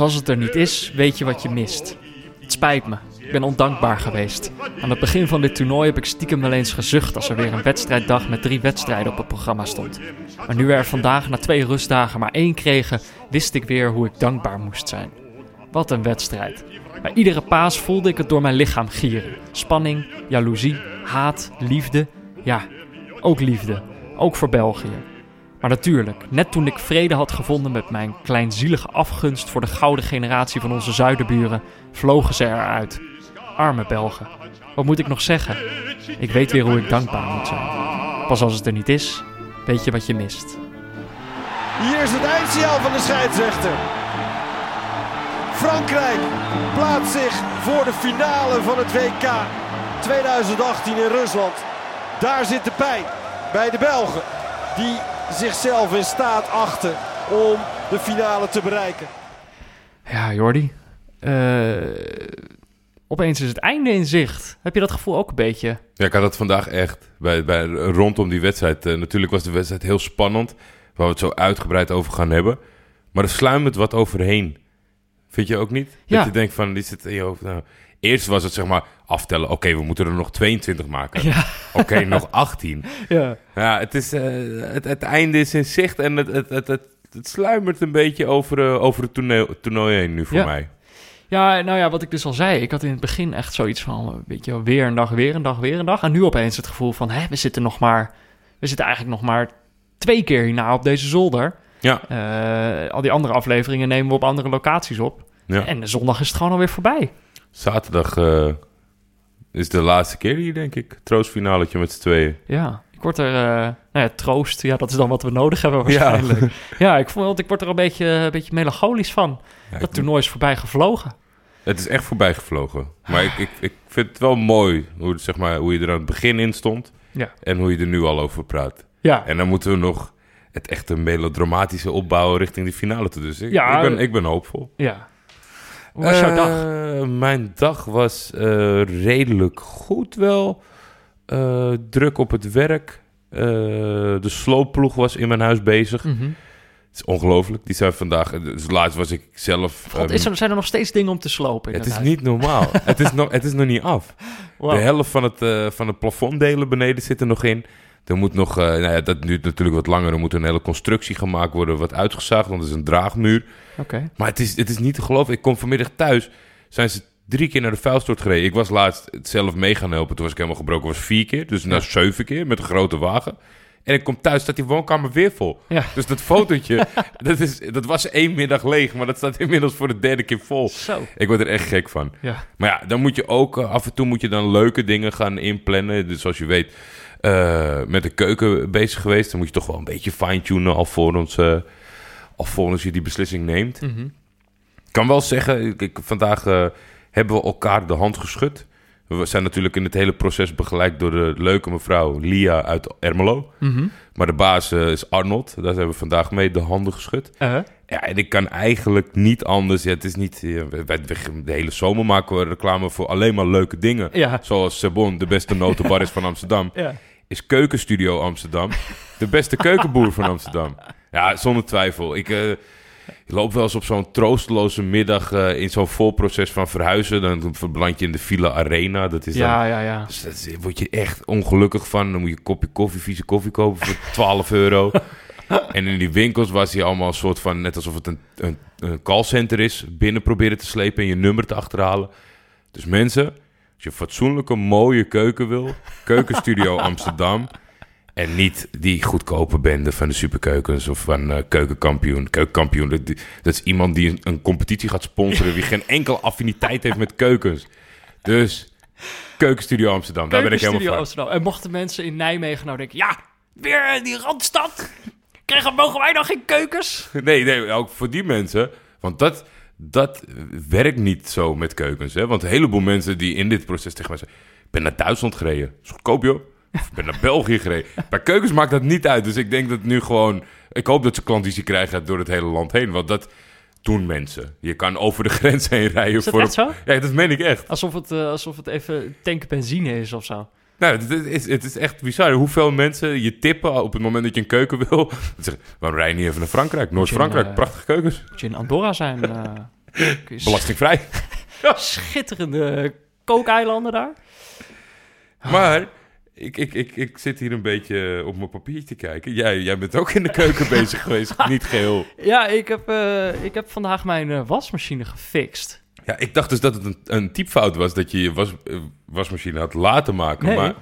Als het er niet is, weet je wat je mist. Het spijt me. Ik ben ondankbaar geweest. Aan het begin van dit toernooi heb ik stiekem wel eens gezucht als er weer een wedstrijddag met drie wedstrijden op het programma stond. Maar nu we er vandaag na twee rustdagen maar één kregen, wist ik weer hoe ik dankbaar moest zijn. Wat een wedstrijd. Bij iedere paas voelde ik het door mijn lichaam gieren. Spanning, jaloezie, haat, liefde. Ja, ook liefde. Ook voor België. Maar natuurlijk, net toen ik vrede had gevonden met mijn kleinzielige afgunst voor de gouden generatie van onze zuiderburen, vlogen ze eruit. Arme Belgen. Wat moet ik nog zeggen? Ik weet weer hoe ik dankbaar moet zijn. Pas als het er niet is, weet je wat je mist. Hier is het eindsignaal van de scheidsrechter. Frankrijk plaatst zich voor de finale van het WK 2018 in Rusland. Daar zit de pijn bij de Belgen. Die zichzelf in staat achten om de finale te bereiken. Ja, Jordi. Uh, opeens is het einde in zicht. Heb je dat gevoel ook een beetje? Ja, ik had dat vandaag echt. Bij, bij, rondom die wedstrijd. Uh, natuurlijk was de wedstrijd heel spannend. Waar we het zo uitgebreid over gaan hebben. Maar er sluimert wat overheen. Vind je ook niet? Ja. Dat je denkt van, dit zit in je hoofd. Nou, eerst was het zeg maar aftellen. Oké, we moeten er nog 22 maken. Ja. Oké, nog 18. Ja. Ja, het, is, uh, het, het einde is in zicht en het, het, het, het, het sluimert een beetje over, uh, over het toernooi, toernooi heen nu voor Ja. mij. Ja, nou ja, wat ik dus al zei. Ik had in het begin echt zoiets van, weet je weer een dag, weer een dag, weer een dag. En nu opeens het gevoel van, hè, we zitten nog maar... We zitten eigenlijk nog maar twee keer hierna op deze zolder. Ja. Uh, al die andere afleveringen nemen we op andere locaties op. Ja. En de zondag is het gewoon alweer voorbij. Zaterdag uh, is de laatste keer hier, denk ik. Troostfinaletje met z'n tweeën. Ja, ik word er... Uh, nou ja, troost, ja, dat is dan wat we nodig hebben waarschijnlijk. Ja, ja ik, vond, ik word er een beetje, een beetje melancholisch van. Ja, dat toernooi is voorbij gevlogen. Het is echt voorbij gevlogen. Maar ik, ik, ik vind het wel mooi hoe, zeg maar, hoe je er aan het begin in stond. Ja. En hoe je er nu al over praat. Ja. En dan moeten we nog het echte melodramatische opbouwen richting de finale toe. Dus ik, Ja, ik, ben, ik ben hoopvol. Ja. Hoe was jouw dag? Uh, mijn dag was uh, redelijk goed wel. Uh, druk op het werk. De sloopploeg was in mijn huis bezig. Mm -hmm. Het is ongelooflijk. Die zijn vandaag... Dus laatst was ik zelf... God, is er, zijn er nog steeds dingen om te slopen in Het het is niet normaal. het, is nog, het is nog niet af. Wow. De helft van het, uh, van het plafonddelen beneden zit er nog in. Er moet nog... Uh, nou ja, dat duurt natuurlijk wat langer. Er moet een hele constructie gemaakt worden. Wat uitgezaagd, want het is een draagmuur. Oké. Okay. Maar het is, het is niet te geloven. Ik kom vanmiddag thuis. Zijn ze drie keer naar de vuilstort gereden. Ik was laatst zelf mee gaan helpen. Toen was ik helemaal gebroken. was vier keer. Dus naar zeven keer met een grote wagen. En ik kom thuis, staat die woonkamer weer vol. Ja. Dus dat fotootje, dat, is, dat was één middag leeg. Maar dat staat inmiddels voor de derde keer vol. Zo. Ik word er echt gek van. Ja. Maar ja, dan moet je ook... Uh, af en toe moet je dan leuke dingen gaan inplannen. Dus zoals je weet, uh, met de keuken bezig geweest. Dan moet je toch wel een beetje fine-tunen alvorens, uh, alvorens je die beslissing neemt. Mm -hmm. Ik kan wel zeggen, ik, ik, vandaag uh, hebben we elkaar de hand geschud. We zijn natuurlijk in het hele proces begeleid door de leuke mevrouw Lia uit Ermelo. Mm -hmm. Maar de baas is Arnold. Daar hebben we vandaag mee de handen geschud. -huh. Ja, en ik kan eigenlijk niet anders. Ja, het is niet. Ja, wij, de hele zomer maken we reclame voor alleen maar leuke dingen. Ja. Zoals Sebon, de beste notenbar is van Amsterdam. Ja. Is Keukenstudio Amsterdam de beste keukenboer van Amsterdam? Ja, zonder twijfel. Ik. Uh, ik loop wel eens op zo'n troosteloze middag uh, in zo'n vol proces van verhuizen. Dan verbrand je in de Villa Arena. Dat is ja, dan, ja, ja. Dus daar word je echt ongelukkig van. Dan moet je een kopje koffie, vieze koffie kopen voor 12 euro. en in die winkels was hij allemaal een soort van... net alsof het een, een, een callcenter is... binnen proberen te slepen en je nummer te achterhalen. Dus mensen, je fatsoenlijke, mooie keuken wil... Keukenstudio Amsterdam... En niet die goedkope bende van de superkeukens of van uh, keukenkampioen. Keukenkampioen, dat, dat, is iemand die een, een, competitie gaat sponsoren... die geen enkel affiniteit heeft met keukens. Dus, Keukenstudio Amsterdam, daar ben ik helemaal van. Amsterdam. En mochten mensen in Nijmegen nou denken... ja, weer die Randstad, krijgen, mogen wij dan geen keukens? Nee, nee, ook voor die mensen... want dat, dat werkt niet zo met keukens. Hè? Want een heleboel mensen die in dit proces tegen mij zeggen... ik ben naar Duitsland gereden, is goedkoop joh. Ik ben naar België gereden. Bij keukens maakt dat niet uit. Dus ik denk dat nu gewoon... Ik hoop dat ze klandizie krijgen door het hele land heen. Want dat doen mensen. Je kan over de grens heen rijden. Is dat voor echt zo? Ja, dat meen ik echt. Alsof het, uh, alsof het even tanken benzine is of zo. Nou, het is, het is echt bizar. Hoeveel mensen je tippen op het moment dat je een keuken wil. Zeggen, waarom rij je niet even naar Frankrijk? Noord-Frankrijk, uh, prachtige keukens. Moet je in Andorra zijn? Uh... Je Belastingvrij. Schitterende kookeilanden daar. Maar ik, ik, ik, ik zit hier een beetje op mijn papiertje te kijken. Jij, jij bent ook in de keuken bezig geweest. Niet geheel. Ja, ik heb, eh, ik heb vandaag mijn eh, wasmachine gefixt. Ja, ik dacht dus dat het een, een typfout was dat je je was, eh, wasmachine had laten maken. Nee, maar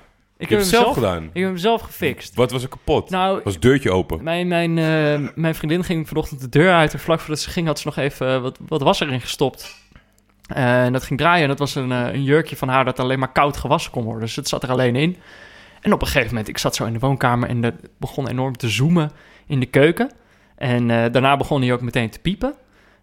ik hem het zelf gedaan. Ik heb hem zelf gefixt. Wat was er kapot? Nou, was het deurtje open? Mijn, mijn, eh, mijn vriendin ging vanochtend de deur uit en vlak voordat ze ging had ze nog even eh, wat, wat was erin gestopt. En dat ging draaien en dat was een, een jurkje van haar dat alleen maar koud gewassen kon worden. Dus het zat er alleen in. En op een gegeven moment, ik zat zo in de woonkamer en het begon enorm te zoomen in de keuken. En daarna begon hij ook meteen te piepen.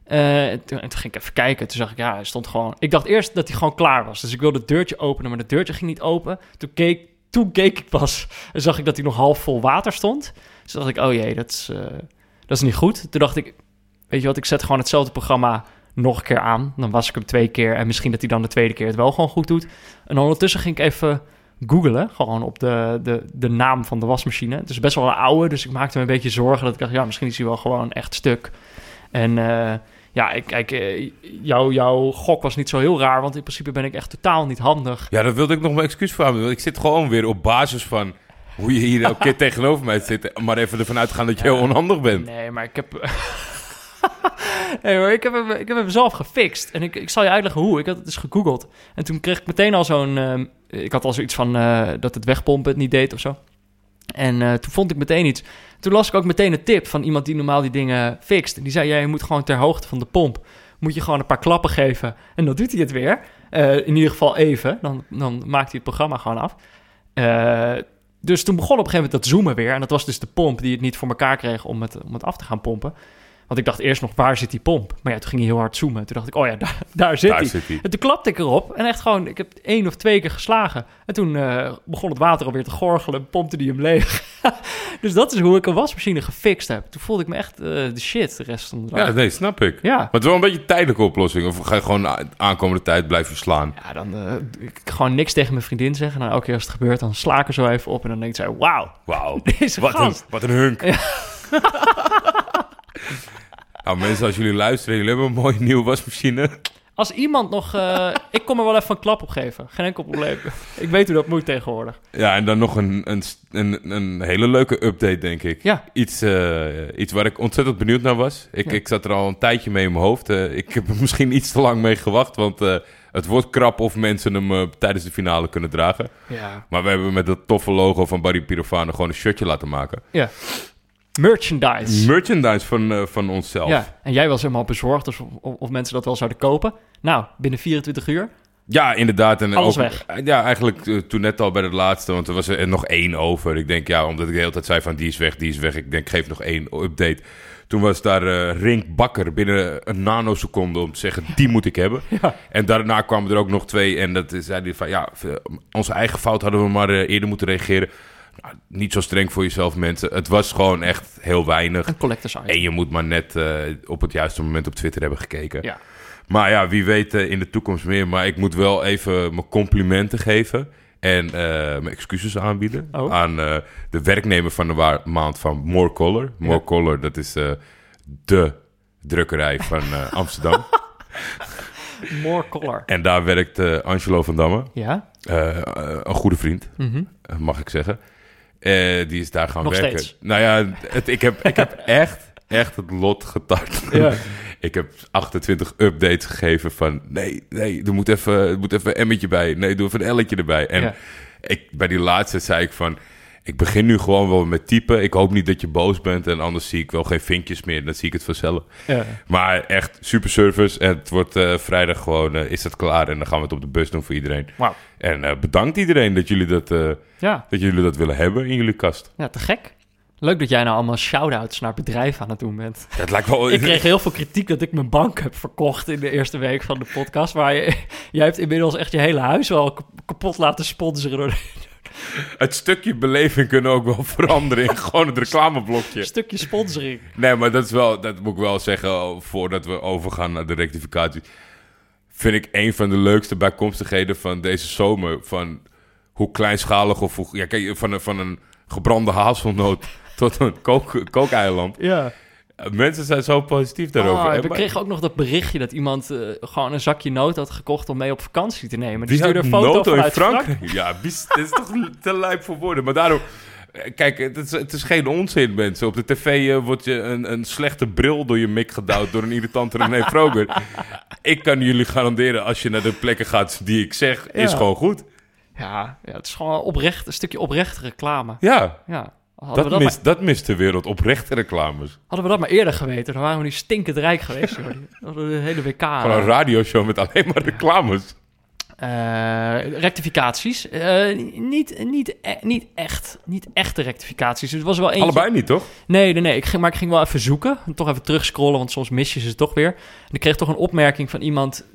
En toen, en toen ging ik even kijken. Toen zag ik, ja, hij stond gewoon... Ik dacht eerst dat hij gewoon klaar was. Dus ik wilde het deurtje openen, maar het deurtje ging niet open. Toen keek, toen keek ik pas en zag ik dat hij nog half vol water stond. Dus dacht ik, oh jee, dat is, eh, dat is niet goed. Toen dacht ik, weet je wat, ik zet gewoon hetzelfde programma nog een keer aan. Dan was ik hem twee keer en misschien dat hij dan de tweede keer het wel gewoon goed doet. En ondertussen ging ik even googlen, gewoon op de, de, de naam van de wasmachine. Het is best wel een oude, dus ik maakte me een beetje zorgen dat ik dacht, ja, misschien is hij wel gewoon echt stuk. En eh, ja, kijk, eh, jouw, jouw gok was niet zo heel raar, want in principe ben ik echt totaal niet handig. Ja, daar wilde ik nog mijn excuus voor hebben. Want ik zit gewoon weer op basis van hoe je hier elke keer tegenover mij zit. Maar even ervan uitgaan dat je heel onhandig bent. Nee, maar ik heb. nee, hoor, ik heb, hem, ik heb hem zelf gefixt. En ik, ik zal je uitleggen hoe. Ik had het dus gegoogeld. En toen kreeg ik meteen al zo'n. ehm, ik had al zoiets van eh, dat het wegpompen het niet deed of zo. En eh, toen vond ik meteen iets. Toen las ik ook meteen een tip van iemand die normaal die dingen fixt. Die zei: ja, je moet gewoon ter hoogte van de pomp. Moet je gewoon een paar klappen geven. En dan doet hij het weer. Eh, in ieder geval even. Dan, dan maakt hij het programma gewoon af. Eh, dus toen begon op een gegeven moment dat zoomen weer. En dat was dus de pomp die het niet voor elkaar kreeg om het, om het af te gaan pompen. Want ik dacht eerst nog, waar zit die pomp? Maar ja, toen ging hij heel hard zoomen. Toen dacht ik, oh ja, daar, daar zit hij. En toen klapte ik erop. En echt gewoon, ik heb één of twee keer geslagen. En toen eh, begon het water alweer te gorgelen. Pompte die hem leeg. dus dat is hoe ik een wasmachine gefixt heb. Toen voelde ik me echt eh, de shit de rest van de dag. Ja, nee, snap ik. Ja. Maar het is wel een beetje een tijdelijke oplossing. Of ga je gewoon aankomende tijd blijven slaan? Ja, dan eh, ik gewoon niks tegen mijn vriendin zeggen. Nou, elke keer als het gebeurt, dan sla ik er zo even op. En dan denkt zij, wauw, Wauw. Wat een, wat een hunk. Nou mensen, als jullie luisteren, jullie hebben een mooie nieuwe wasmachine. Als iemand nog... eh, ik kom er wel even een klap op geven. Geen enkel probleem. ik weet hoe dat moet tegenwoordig. Ja, en dan nog een, een, een, een hele leuke update, denk ik. Ja. Iets, eh, iets waar ik ontzettend benieuwd naar was. Ik, Ja. ik zat er al een tijdje mee in mijn hoofd. Eh, ik heb er misschien iets te lang mee gewacht, want het wordt krap of mensen hem tijdens de finale kunnen dragen. Ja. Maar we hebben met dat toffe logo van Barry Pirofano gewoon een shirtje laten maken. ja. Merchandise. Merchandise van, eh, van onszelf. Ja, en jij was helemaal bezorgd of, of, of mensen dat wel zouden kopen. Nou, binnen 24 uur. Ja, inderdaad. En Alles ook, weg. Ja, eigenlijk eh, toen net al bij het laatste, want er was er nog één over. Ik denk, ja, omdat ik de hele tijd zei van die is weg, die is weg. Ik denk, geef nog één update. Toen was daar eh Rink Bakker binnen een nanoseconde om te zeggen, die moet ik hebben. Ja. En daarna kwamen er ook nog twee en dat zei hij van, ja, onze eigen fout hadden we maar eh, eerder moeten reageren. Nou, niet zo streng voor jezelf, mensen. Het was gewoon echt heel weinig. Een collectors item. En je moet maar net eh, op het juiste moment op Twitter hebben gekeken. Ja. Maar ja, wie weet eh, in de toekomst meer. Maar ik moet wel even mijn complimenten geven. En eh, mijn excuses aanbieden Oh. aan de werknemer van de maand van More Color. More Ja. Color, dat is de drukkerij van Amsterdam. More color. en daar werkt Angelo van Damme. Ja? Een goede vriend, Mhm. mag ik zeggen. Eh, die is daar gaan Nog werken. steeds? Nou ja, het, ik, heb, ik heb echt, echt het lot getart. Ja. Ik heb 28 updates gegeven van... nee, nee, er moet even, er moet even een emmetje bij. Nee, doe even een elletje erbij. En Ja. ik, bij die laatste zei ik van... ik begin nu gewoon wel met typen. Ik hoop niet dat je boos bent... en anders zie ik wel geen vinkjes meer. Dan zie ik het vanzelf. ja. Maar echt super service. En het wordt eh, vrijdag gewoon... eh, is dat klaar en dan gaan we het op de bus doen voor iedereen. En eh, bedankt iedereen dat jullie dat, Ja. dat jullie dat willen hebben in jullie kast. ja, te gek. Leuk dat jij nou allemaal shout-outs naar bedrijven aan het doen bent. Dat lijkt wel... Ik kreeg heel veel kritiek dat ik mijn bank heb verkocht in de eerste week van de podcast. Maar je, jij hebt inmiddels echt je hele huis wel kap- kapot laten sponsoren door Het stukje beleving kunnen ook wel veranderen in gewoon het reclameblokje. een stukje sponsoring. Nee, maar dat is wel, dat moet ik wel zeggen, voordat we overgaan naar de rectificatie. Vind ik een van de leukste bijkomstigheden van deze zomer. Van hoe kleinschalig of hoe, ja, kijk, van een, van een gebrande hazelnoot tot een kook, kookeiland. Ja. Mensen zijn zo positief daarover. Oh, En we maar- kregen ook nog dat berichtje dat iemand eh, gewoon een zakje noot had gekocht om mee op vakantie te nemen. Die Die stuurde een foto in Frankrijk. Frankrijk. Ja, dit is toch te lijp voor woorden. Maar daarom... eh, Kijk, het is, het is geen onzin, mensen. Op de tv eh, wordt je een, een slechte bril door je mik gedouwd door een irritante René Vroger. ik kan jullie garanderen, als je naar de plekken gaat die ik zeg, is gewoon goed. Ja, ja, het is gewoon oprecht, een stukje oprechte reclame. Ja, Ja, hadden, dat, mist, dat mist de wereld. Oprechte reclames. hadden we dat maar eerder geweten, dan waren we nu stinkend rijk geweest. joh. Dan hadden we de hele WK. Gewoon een radioshow met alleen maar reclames. Eh, rectificaties. Eh, niet, niet, e- niet, echt, niet echte rectificaties. Dus het was wel eentje. Allebei niet, toch? Nee, nee, nee. Ik ging, maar ik ging wel even zoeken. Toch even terugscrollen, want soms mis je ze toch weer. En ik kreeg toch een opmerking van iemand...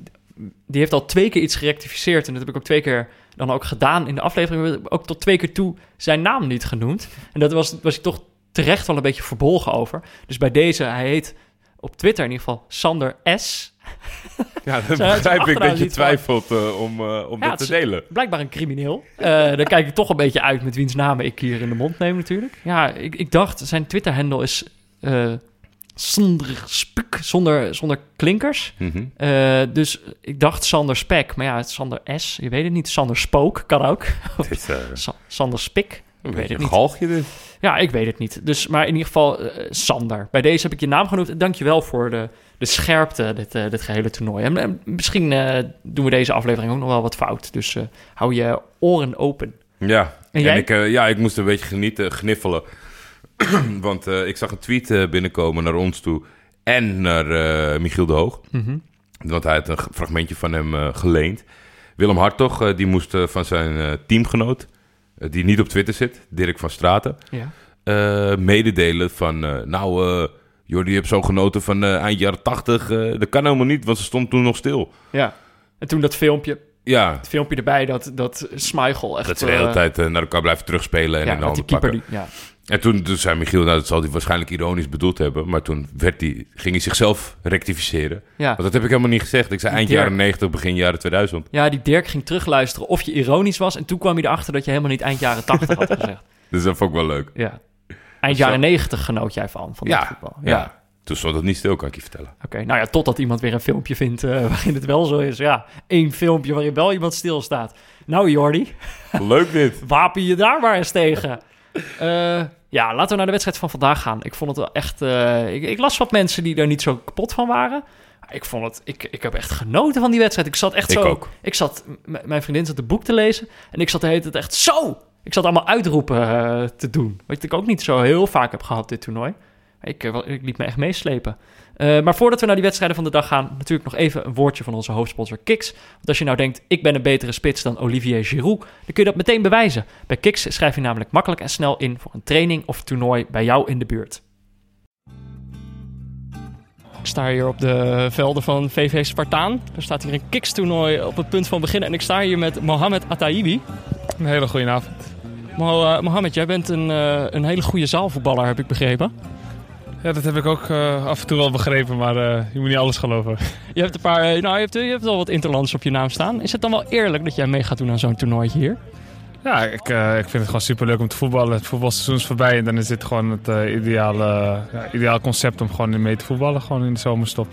die heeft al twee keer iets gerectificeerd. En dat heb ik ook twee keer dan ook gedaan in de aflevering. Ook tot twee keer toe zijn naam niet genoemd. En dat was, was ik toch terecht wel een beetje verbolgen over. Dus bij deze, hij heet op Twitter in ieder geval Sander S. Ja, dan begrijp ik dat je twijfelt eh, om, eh, om Ja, dat te delen. Blijkbaar een crimineel. Eh daar kijk ik toch een beetje uit met wiens namen ik hier in de mond neem natuurlijk. Ja, ik, ik dacht, zijn Twitter-handle is zonder spuk, zonder, zonder klinkers. Mhm. Eh, dus ik dacht Sander Spek, maar ja, het Sander S. Je weet het niet. Sander Spook kan ook. Eh, Sa- Sander Spik. een weet het niet. galgje dit. Ja, ik weet het niet. Dus, maar in ieder geval eh, Sander. Bij deze heb ik je naam genoemd. Dankjewel voor de, de scherpte, dit, dit gehele toernooi. En, misschien doen we deze aflevering ook nog wel wat fout. Dus hou je oren open. Ja, En en, ik, ja, ik moest een beetje genieten, gniffelen. Want eh, ik zag een tweet eh, binnenkomen naar ons toe en naar eh, Michiel de Hoog. Mhm. Want hij had een fragmentje van hem geleend. Willem Hartog, die moest van zijn teamgenoot, die niet op Twitter zit, Dirk van Straten, Ja. mededelen van... nou, Jordi, je hebt zo genoten van eind jaren tachtig. dat kan helemaal niet, want ze stond toen nog stil. ja. En toen dat filmpje, Ja, het filmpje erbij, dat, dat Schmeichel echt... dat ze de hele tijd naar elkaar blijven terugspelen en ja, in de handen pakken. Die, ja. En toen, toen zei Michiel, nou, dat zal hij waarschijnlijk ironisch bedoeld hebben. Maar toen werd hij, ging hij zichzelf rectificeren. Ja. Want dat heb ik helemaal niet gezegd. Ik zei eind Dirk. jaren 90, begin jaren 2000. ja, die Dirk ging terugluisteren of je ironisch was. En toen kwam hij erachter dat je helemaal niet eind jaren 80 had gezegd. Dus dat vond ik wel leuk. Ja. Eind Zo. jaren 90 genoot jij van, van dat Ja, voetbal. ja. Toen stond het niet stil, kan ik je vertellen. Oké, nou ja, totdat iemand weer een filmpje vindt eh, waarin het wel zo is. Ja, één filmpje waarin wel iemand stilstaat. Nou Jordi, Leuk dit. wapen je daar maar eens tegen. Eh, ja, laten we naar de wedstrijd van vandaag gaan. Ik vond het wel echt... eh, ik, ik las wat mensen die er niet zo kapot van waren. Ik vond het... Ik, ik heb echt genoten van die wedstrijd. Ik zat echt Ik zo... ook. Ik zat... Mijn vriendin zat een boek te lezen. En ik zat de hele tijd echt zo... Ik zat allemaal uitroepen eh, te doen. Wat ik ook niet zo heel vaak heb gehad dit toernooi. Ik, ik liet me echt meeslepen. Eh, maar voordat we naar die wedstrijden van de dag gaan, natuurlijk nog even een woordje van onze hoofdsponsor Kiks. Want als je nou denkt, ik ben een betere spits dan Olivier Giroud, dan kun je dat meteen bewijzen. Bij Kiks schrijf je namelijk makkelijk en snel in voor een training of toernooi bij jou in de buurt. Ik sta hier op de velden van VV Spartaan. Er staat hier een Kiks-toernooi op het punt van beginnen. En ik sta hier met Mohamed Ataibi. Een hele goede avond. Mo, eh, Mohamed, jij bent een, eh, een hele goede zaalvoetballer, heb ik begrepen. Ja, dat heb ik ook eh, af en toe wel begrepen, maar eh, je moet niet alles geloven. Je hebt een paar, eh, nou, je hebt, je hebt al wat interlands op je naam staan. Is het dan wel eerlijk dat jij mee gaat doen aan zo'n toernooitje hier? Ja, ik, eh, ik vind het gewoon superleuk om te voetballen. Het voetbalseizoen is voorbij en dan is dit gewoon het eh, ideale, ja, ideaal concept om gewoon mee te voetballen, gewoon in de zomerstop.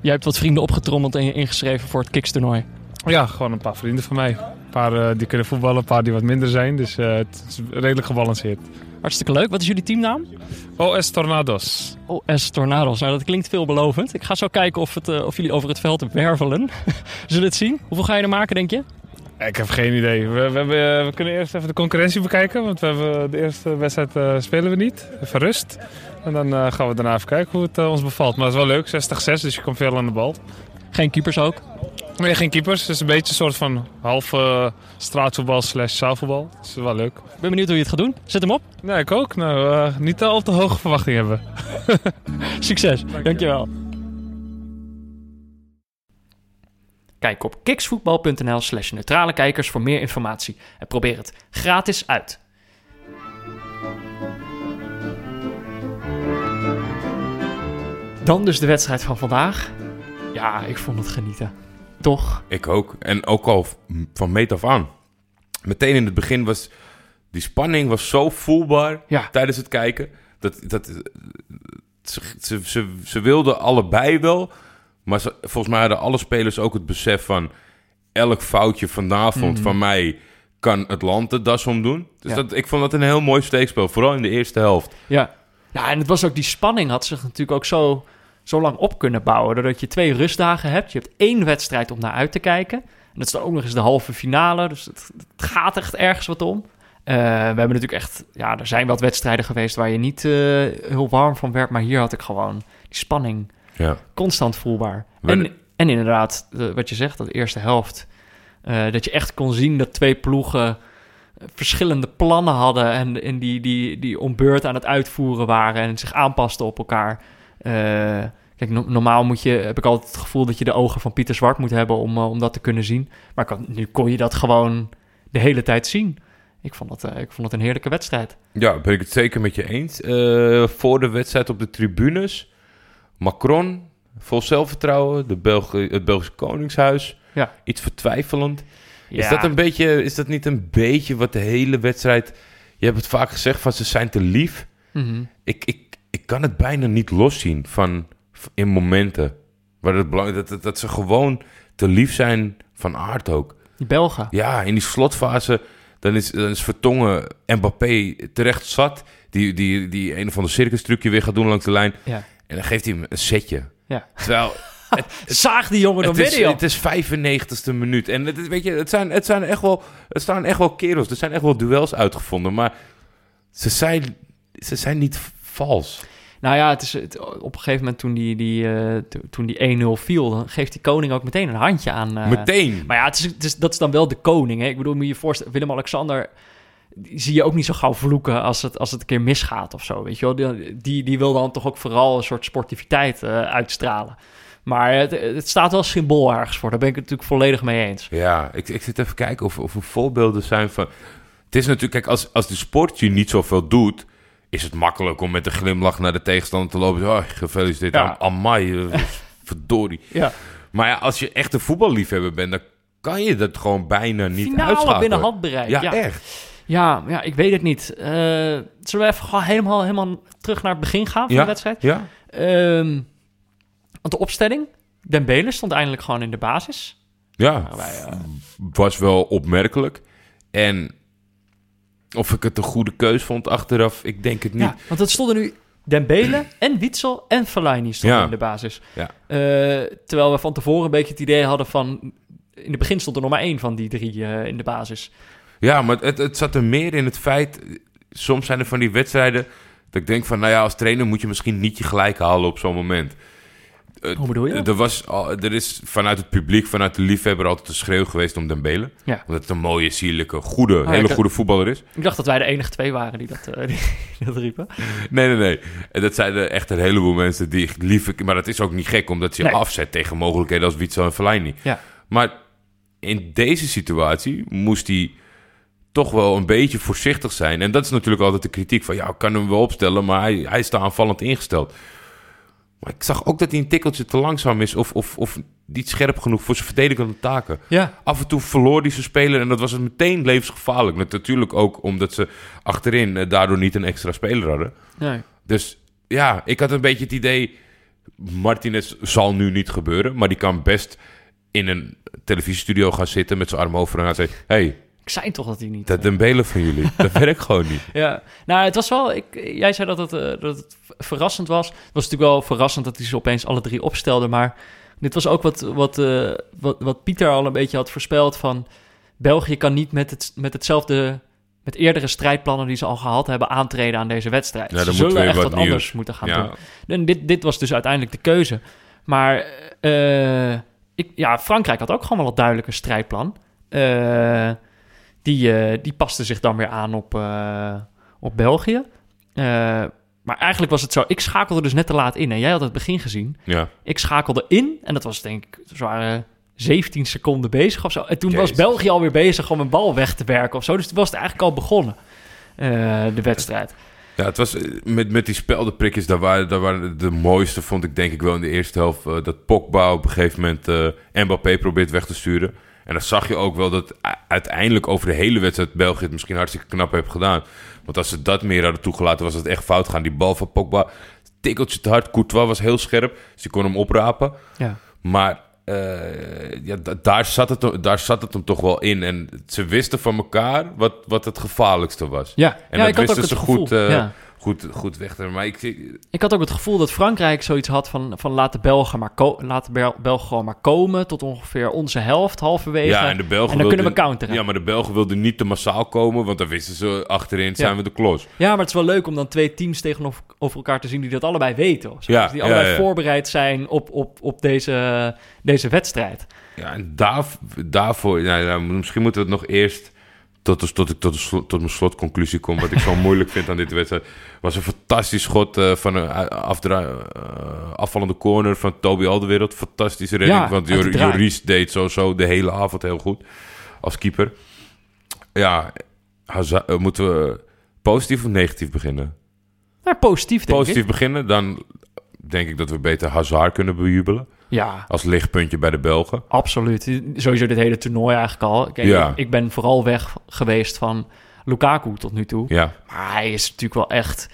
Jij hebt wat vrienden opgetrommeld en je ingeschreven voor het Kiks-toernooi. Ja, gewoon een paar vrienden van mij. Een paar eh, die kunnen voetballen, een paar die wat minder zijn, dus eh, het is redelijk gebalanceerd. Hartstikke leuk. Wat is jullie teamnaam? OS Tornados. OS Tornados. Nou, dat klinkt veelbelovend. Ik ga zo kijken of, het, eh, of jullie over het veld wervelen. Zullen we het zien? Hoeveel ga je er maken, denk je? Ik heb geen idee. We, we, hebben, we kunnen eerst even de concurrentie bekijken, want we hebben de eerste wedstrijd eh, spelen we niet. Even rust. En dan eh, gaan we daarna even kijken hoe het eh, ons bevalt. Maar het is wel leuk, 60-6, dus je komt veel aan de bal. Geen keepers ook? Nee, geen keepers. Het is een beetje een soort van half eh, straatvoetbal slash zaalvoetbal. Dat is wel leuk. Ik ben benieuwd hoe je het gaat doen. Zet hem op. Nee, ik ook. Nou, eh, niet al te hoge verwachtingen hebben. Succes. Dankjewel. Kijk op kiksvoetbal.nl slash neutrale kijkers voor meer informatie. En probeer het gratis uit. Dan dus de wedstrijd van vandaag. Ja, ik vond het genieten. Toch? Ik ook. En ook al van meet af aan. Meteen in het begin was... Die spanning was zo voelbaar Ja. tijdens het kijken. Dat, dat, ze, ze, ze, ze wilden allebei wel. Maar ze, volgens mij hadden alle spelers ook het besef van... elk foutje vanavond Mhm. van mij kan het land de das omdoen. Dus Ja. dat, ik vond dat een heel mooi steekspel. Vooral in de eerste helft. Ja. ja, en het was ook die spanning had zich natuurlijk ook zo, zo lang op kunnen bouwen. Doordat je twee rustdagen hebt. Je hebt één wedstrijd om naar uit te kijken. En dat is dan ook nog eens de halve finale. Dus het, het gaat echt ergens wat om. Eh, we hebben natuurlijk echt... Ja, er zijn wat wedstrijden geweest waar je niet eh, heel warm van werd. Maar hier had ik gewoon die spanning Ja. constant voelbaar. En, en inderdaad, de- wat je zegt, dat eerste helft. eh, dat je echt kon zien dat twee ploegen eh, verschillende plannen hadden. En, en die, die, die om beurt aan het uitvoeren waren en zich aanpasten op elkaar. Kijk, no- normaal moet je, heb ik altijd het gevoel dat je de ogen van Pieter Zwart moet hebben om, eh, om dat te kunnen zien. Maar kan, nu kon je dat gewoon de hele tijd zien. Ik vond het, eh, ik vond het een heerlijke wedstrijd. Ja, ben ik het zeker met je eens. Eh, voor de wedstrijd op de tribunes. Macron, vol zelfvertrouwen. De het Belgische Koningshuis. Ja. Iets vertwijfelend. Is, dat een beetje, is dat niet een beetje wat de hele wedstrijd... Je hebt het vaak gezegd van ze zijn te lief. Mhm. Ik, ik, ik kan het bijna niet loszien van, in momenten. Waar het belangrijk dat, dat, ze gewoon te lief zijn van aard ook. Die Belgen. Ja, in die slotfase, dan is, dan is Vertongen Mbappé terecht zat. Die, die, die een of ander circus trucje weer gaat doen langs de lijn. Ja. En dan geeft hij hem een setje. Ja. Terwijl, Zaag die jongen midden, joh. het is 95ste minuut. En het, weet je, het, zijn, het, zijn echt wel, het staan echt wel kerels. Er zijn echt wel duels uitgevonden. Maar ze zijn, ze zijn niet vals. Nou ja, het is, het, op een gegeven moment toen die, die, eh, to- toen die 1-0 viel, dan geeft die koning ook meteen een handje aan. eh, Meteen. Maar ja, het is, het is, dat is dan wel de koning. Hè? Ik bedoel, moet je je voorstellen, Willem-Alexander zie je ook niet zo gauw vloeken als het, als het een keer misgaat of zo, weet je wel. Die, die, die wil dan toch ook vooral een soort sportiviteit eh, uitstralen. Maar het, het staat wel symbool ergens voor, daar ben ik het natuurlijk volledig mee eens. Ja, ik, ik zit even kijken of, of er voorbeelden zijn van... Het is natuurlijk, kijk, als, als de sport je niet zoveel doet... is het makkelijk om met een glimlach naar de tegenstander te lopen. Oh, gefeliciteerd, Ja. ja. amai, eh, verdorie. Ja, Maar ja, als je echt een voetballiefhebber bent... dan kan je dat gewoon bijna niet finale uitschakelen. binnen handbereik. Ja, Ja, echt. ja, ja, ik weet het niet. Eh, zullen we even helemaal, helemaal terug naar het begin gaan van Ja. de wedstrijd? Ja, Ehm, want de opstelling, Dembele stond eindelijk gewoon in de basis. ja. Nou, wij, eh, was wel opmerkelijk. En of ik het een goede keus vond achteraf, ik denk het niet. Ja, want het stonden nu Dembele en Witsel en Fellaini stonden Ja. in de basis. Ja. Eh, terwijl we van tevoren een beetje het idee hadden van... In het begin stond er nog maar één van die drie eh, in de basis. Ja, maar het, het zat er meer in het feit... Soms zijn er van die wedstrijden... dat ik denk van, nou ja, als trainer moet je misschien niet je gelijk halen op zo'n moment. Hoe bedoel je? Er, was al, er is vanuit het publiek, vanuit de liefhebber... altijd een schreeuw geweest om Dembele. Ja. Omdat het een mooie, sierlijke, goede, ja, hele goede voetballer is. Ik dacht dat wij de enige twee waren die dat, eh, die, die dat riepen. Nee, nee, nee. En dat er echt een heleboel mensen die lief... Maar dat is ook niet gek, omdat je Nee. afzet tegen mogelijkheden als Witsel en Fellaini. Ja. Maar in deze situatie moest hij toch wel een beetje voorzichtig zijn. En dat is natuurlijk altijd de kritiek van... ja, ik kan hem wel opstellen, maar hij, hij is te aanvallend ingesteld. Maar ik zag ook dat hij een tikkeltje te langzaam is... of, of, of niet scherp genoeg voor zijn verdedigende taken. Ja. Af en toe verloor hij zijn speler en dat was het meteen levensgevaarlijk. Natuurlijk ook omdat ze achterin eh, daardoor niet een extra speler hadden. Nee. Dus ja, ik had een beetje het idee... Martinez zal nu niet gebeuren, maar die kan best in een televisiestudio gaan zitten met zijn arm over en gaan zeggen... hey, Ik zei toch dat hij niet... dat Dembele van jullie, dat werkt gewoon niet. Ja, nou, het was wel. Ik, jij zei dat het, eh, dat het verrassend was. Het was natuurlijk wel verrassend dat hij ze opeens alle drie opstelde. Maar dit was ook wat, wat, eh, wat, wat Pieter al een beetje had voorspeld: van België kan niet met, het, met hetzelfde. met eerdere strijdplannen die ze al gehad hebben aantreden aan deze wedstrijd. Ja, ze zullen echt wat anders moeten gaan Ja. doen. En dit, dit was dus uiteindelijk de keuze. Maar eh, ik, ja, Frankrijk had ook gewoon wel een duidelijke strijdplan. Eh, die, eh, die paste zich dan weer aan op, eh, op België. Eh, maar eigenlijk was het zo, ik schakelde dus net te laat in. En jij had het begin gezien. Ja, Ik schakelde in en dat was denk ik, ze waren 17 seconden bezig of zo. En toen was. België alweer bezig om een bal weg te werken of zo. Dus toen was het eigenlijk al begonnen, de wedstrijd. ja het was met, met die speldenprikjes, daar waren, daar waren de mooiste, vond ik denk ik wel in de eerste helft. dat Pogba op een gegeven moment eh Mbappé probeert weg te sturen. En dan zag je ook wel dat uiteindelijk over de hele wedstrijd België het misschien hartstikke knap heeft gedaan. Want als ze dat meer hadden toegelaten, was het echt fout gaan. Die bal van Pogba tikkeltje te hard. Courtois was heel scherp, dus je kon hem oprapen. Ja. Maar eh, ja, da- daar, zat het, daar zat het hem toch wel in. En ze wisten van elkaar wat, wat het gevaarlijkste was. Ja, En ja dat ik had ook wisten het ze goed, ja. Goed, goed weg Maar ik, Ik had ook het gevoel dat Frankrijk zoiets had van, van laat de Belgen maar laat de Bel- Belgen gewoon maar komen tot ongeveer onze helft halverwege. ja, en de Belgen en dan kunnen we counteren. Ja, maar de Belgen wilden niet te massaal komen, want dan wisten ze achterin zijn Ja. we de klos. Ja, maar het is wel leuk om dan twee teams tegenover over elkaar te zien die dat allebei weten. Of zo. Ja, Dus die ja, allebei ja. voorbereid zijn op, op, op deze, deze wedstrijd. Ja, en daar, daarvoor, nou, ja, misschien moeten we het nog eerst tot, tot ik tot, de slo- tot mijn slotconclusie kom. Wat ik zo moeilijk vind aan dit wedstrijd. Was een fantastisch schot eh, van een eh, afdra- eh, afvallende corner van Toby Alderwereld. Fantastische redding. Ja, want Jor-. Joris deed sowieso de hele avond heel goed als keeper. Ja, Hazard, moeten we positief of negatief beginnen? Maar positief, denk Positief ik. beginnen, dan denk ik dat we beter Hazard kunnen bejubelen. Ja, Als lichtpuntje bij de Belgen. absoluut. Sowieso dit hele toernooi eigenlijk al. Kijk, Ja. ik, ik ben vooral weg geweest van Lukaku tot nu toe. Ja, Maar hij is natuurlijk wel echt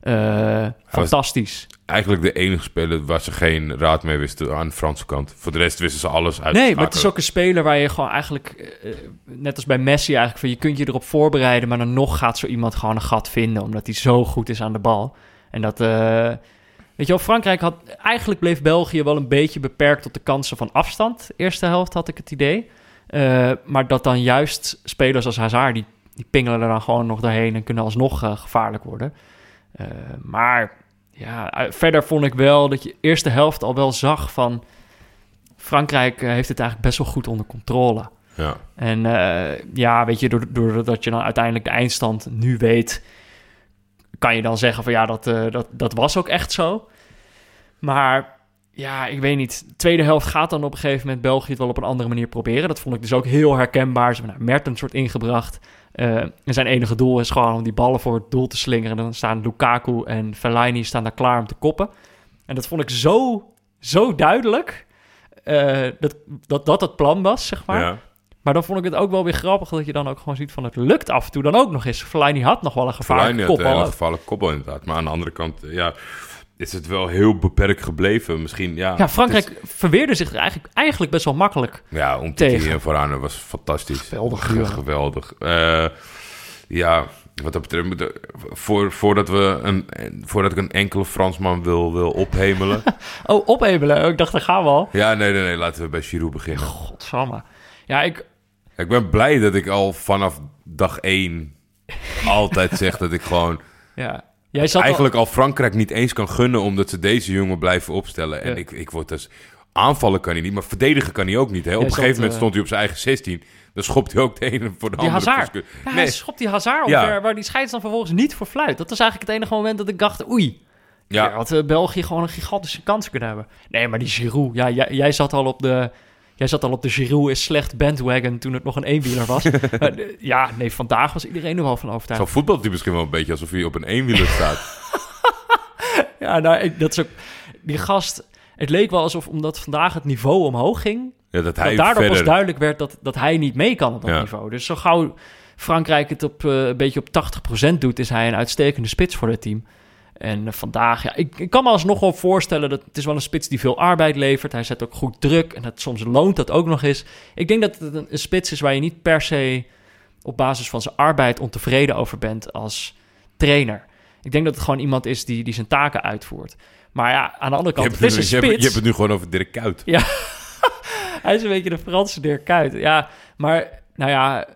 eh, fantastisch. eigenlijk de enige speler waar ze geen raad mee wisten aan de Franse kant. Voor de rest wisten ze alles uit. Nee, maar het is ook een speler waar je gewoon eigenlijk, eh, net als bij Messi eigenlijk, van je kunt je erop voorbereiden, maar dan nog gaat zo iemand gewoon een gat vinden, omdat hij zo goed is aan de bal. En dat, eh, weet je wel, Frankrijk had, eigenlijk bleef België wel een beetje beperkt tot de kansen van afstand. Eerste helft had ik het idee. Eh, maar dat dan juist spelers als Hazard, die, die pingelen er dan gewoon nog doorheen en kunnen alsnog eh, gevaarlijk worden. Eh, maar ja, verder vond ik wel dat je eerste helft al wel zag van... Frankrijk heeft het eigenlijk best wel goed onder controle. Ja. En ja, weet je, doordat je dan uiteindelijk de eindstand nu weet... kan je dan zeggen van ja, dat, eh, dat, dat was ook echt zo. Maar ja, ik weet niet. De tweede helft gaat dan op een gegeven moment België het wel op een andere manier proberen. Dat vond ik dus ook heel herkenbaar. Ze hebben nou, Mertens soort ingebracht. Eh, en zijn enige doel is gewoon om die ballen voor het doel te slingeren. En dan staan Lukaku en Fellaini staan daar klaar om te koppen. En dat vond ik zo, zo duidelijk eh, dat, dat dat het plan was, zeg maar. ja. Maar dan vond ik het ook wel weer grappig dat je dan ook gewoon ziet van het lukt af en toe dan ook nog eens. Fellaini had nog wel een gevaarlijke Fellaini had kop. een gevaarlijke koppel inderdaad. Maar aan de andere kant, eh, ja, is het wel heel beperkt gebleven. Misschien, ja. Ja, Frankrijk verweerde zich er eigenlijk, eigenlijk best wel makkelijk. ja, om tegen. en vooraan was fantastisch. Geweldig. Geweldig. Eh, ja, wat dat betreft, moeten- voor, voordat, we een, voordat ik een enkele Fransman wil, wil ophemelen. Oh, ophebelen. Ik dacht, daar gaan we al. ja, nee, nee, nee, laten we bij Giroud beginnen. Godsamme. Ja, ik, Ik ben blij dat ik al vanaf dag één altijd zeg dat ik gewoon ja. Jij zat eigenlijk al Frankrijk niet eens kan gunnen omdat ze deze jongen blijven opstellen. En Ja. ik, ik word dus aanvallen kan hij niet, maar verdedigen kan hij ook niet. Hè? Op een gegeven moment eh, stond hij op zijn eigen 16. Dan schopt hij ook de ene voor de Die andere. Hazard. Ja, nee, hij schopt die Hazard Ja. omver, waar die scheids dan vervolgens niet voor fluit. Dat was eigenlijk het enige moment dat ik dacht, oei. Ja. ja, had eh, België gewoon een gigantische kans kunnen hebben. Nee, maar die Giroud, ja, jij, jij zat al op de... Jij zat al op de Giroud is slecht bandwagon toen het nog een eenwieler was. Maar, eh, ja, nee, vandaag was iedereen er wel van overtuigd. zo voetbalt hij misschien wel een beetje alsof hij op een eenwieler staat. Ja, nou, ik, dat is ook... Die gast... Het leek wel alsof, omdat vandaag het niveau omhoog ging... Ja, dat hij dat daardoor verder... pas duidelijk werd dat, dat hij niet mee kan op dat Ja. niveau. Dus zo gauw Frankrijk het op, eh, een beetje op 80% doet... is hij een uitstekende spits voor het team. En eh, vandaag, ja, ik, ik kan me alsnog wel voorstellen... dat het is wel een spits die veel arbeid levert. Hij zet ook goed druk en dat, soms loont dat ook nog eens. Ik denk dat het een, een spits is waar je niet per se... op basis van zijn arbeid ontevreden over bent als trainer. Ik denk dat het gewoon iemand is die, die zijn taken uitvoert. Maar ja, aan de andere Je kant, hebt, het is een je, hebt, je het nu gewoon over Dirk Kuyt. Hij is een beetje de Franse Dirk Kuyt. Ja, maar nou ja,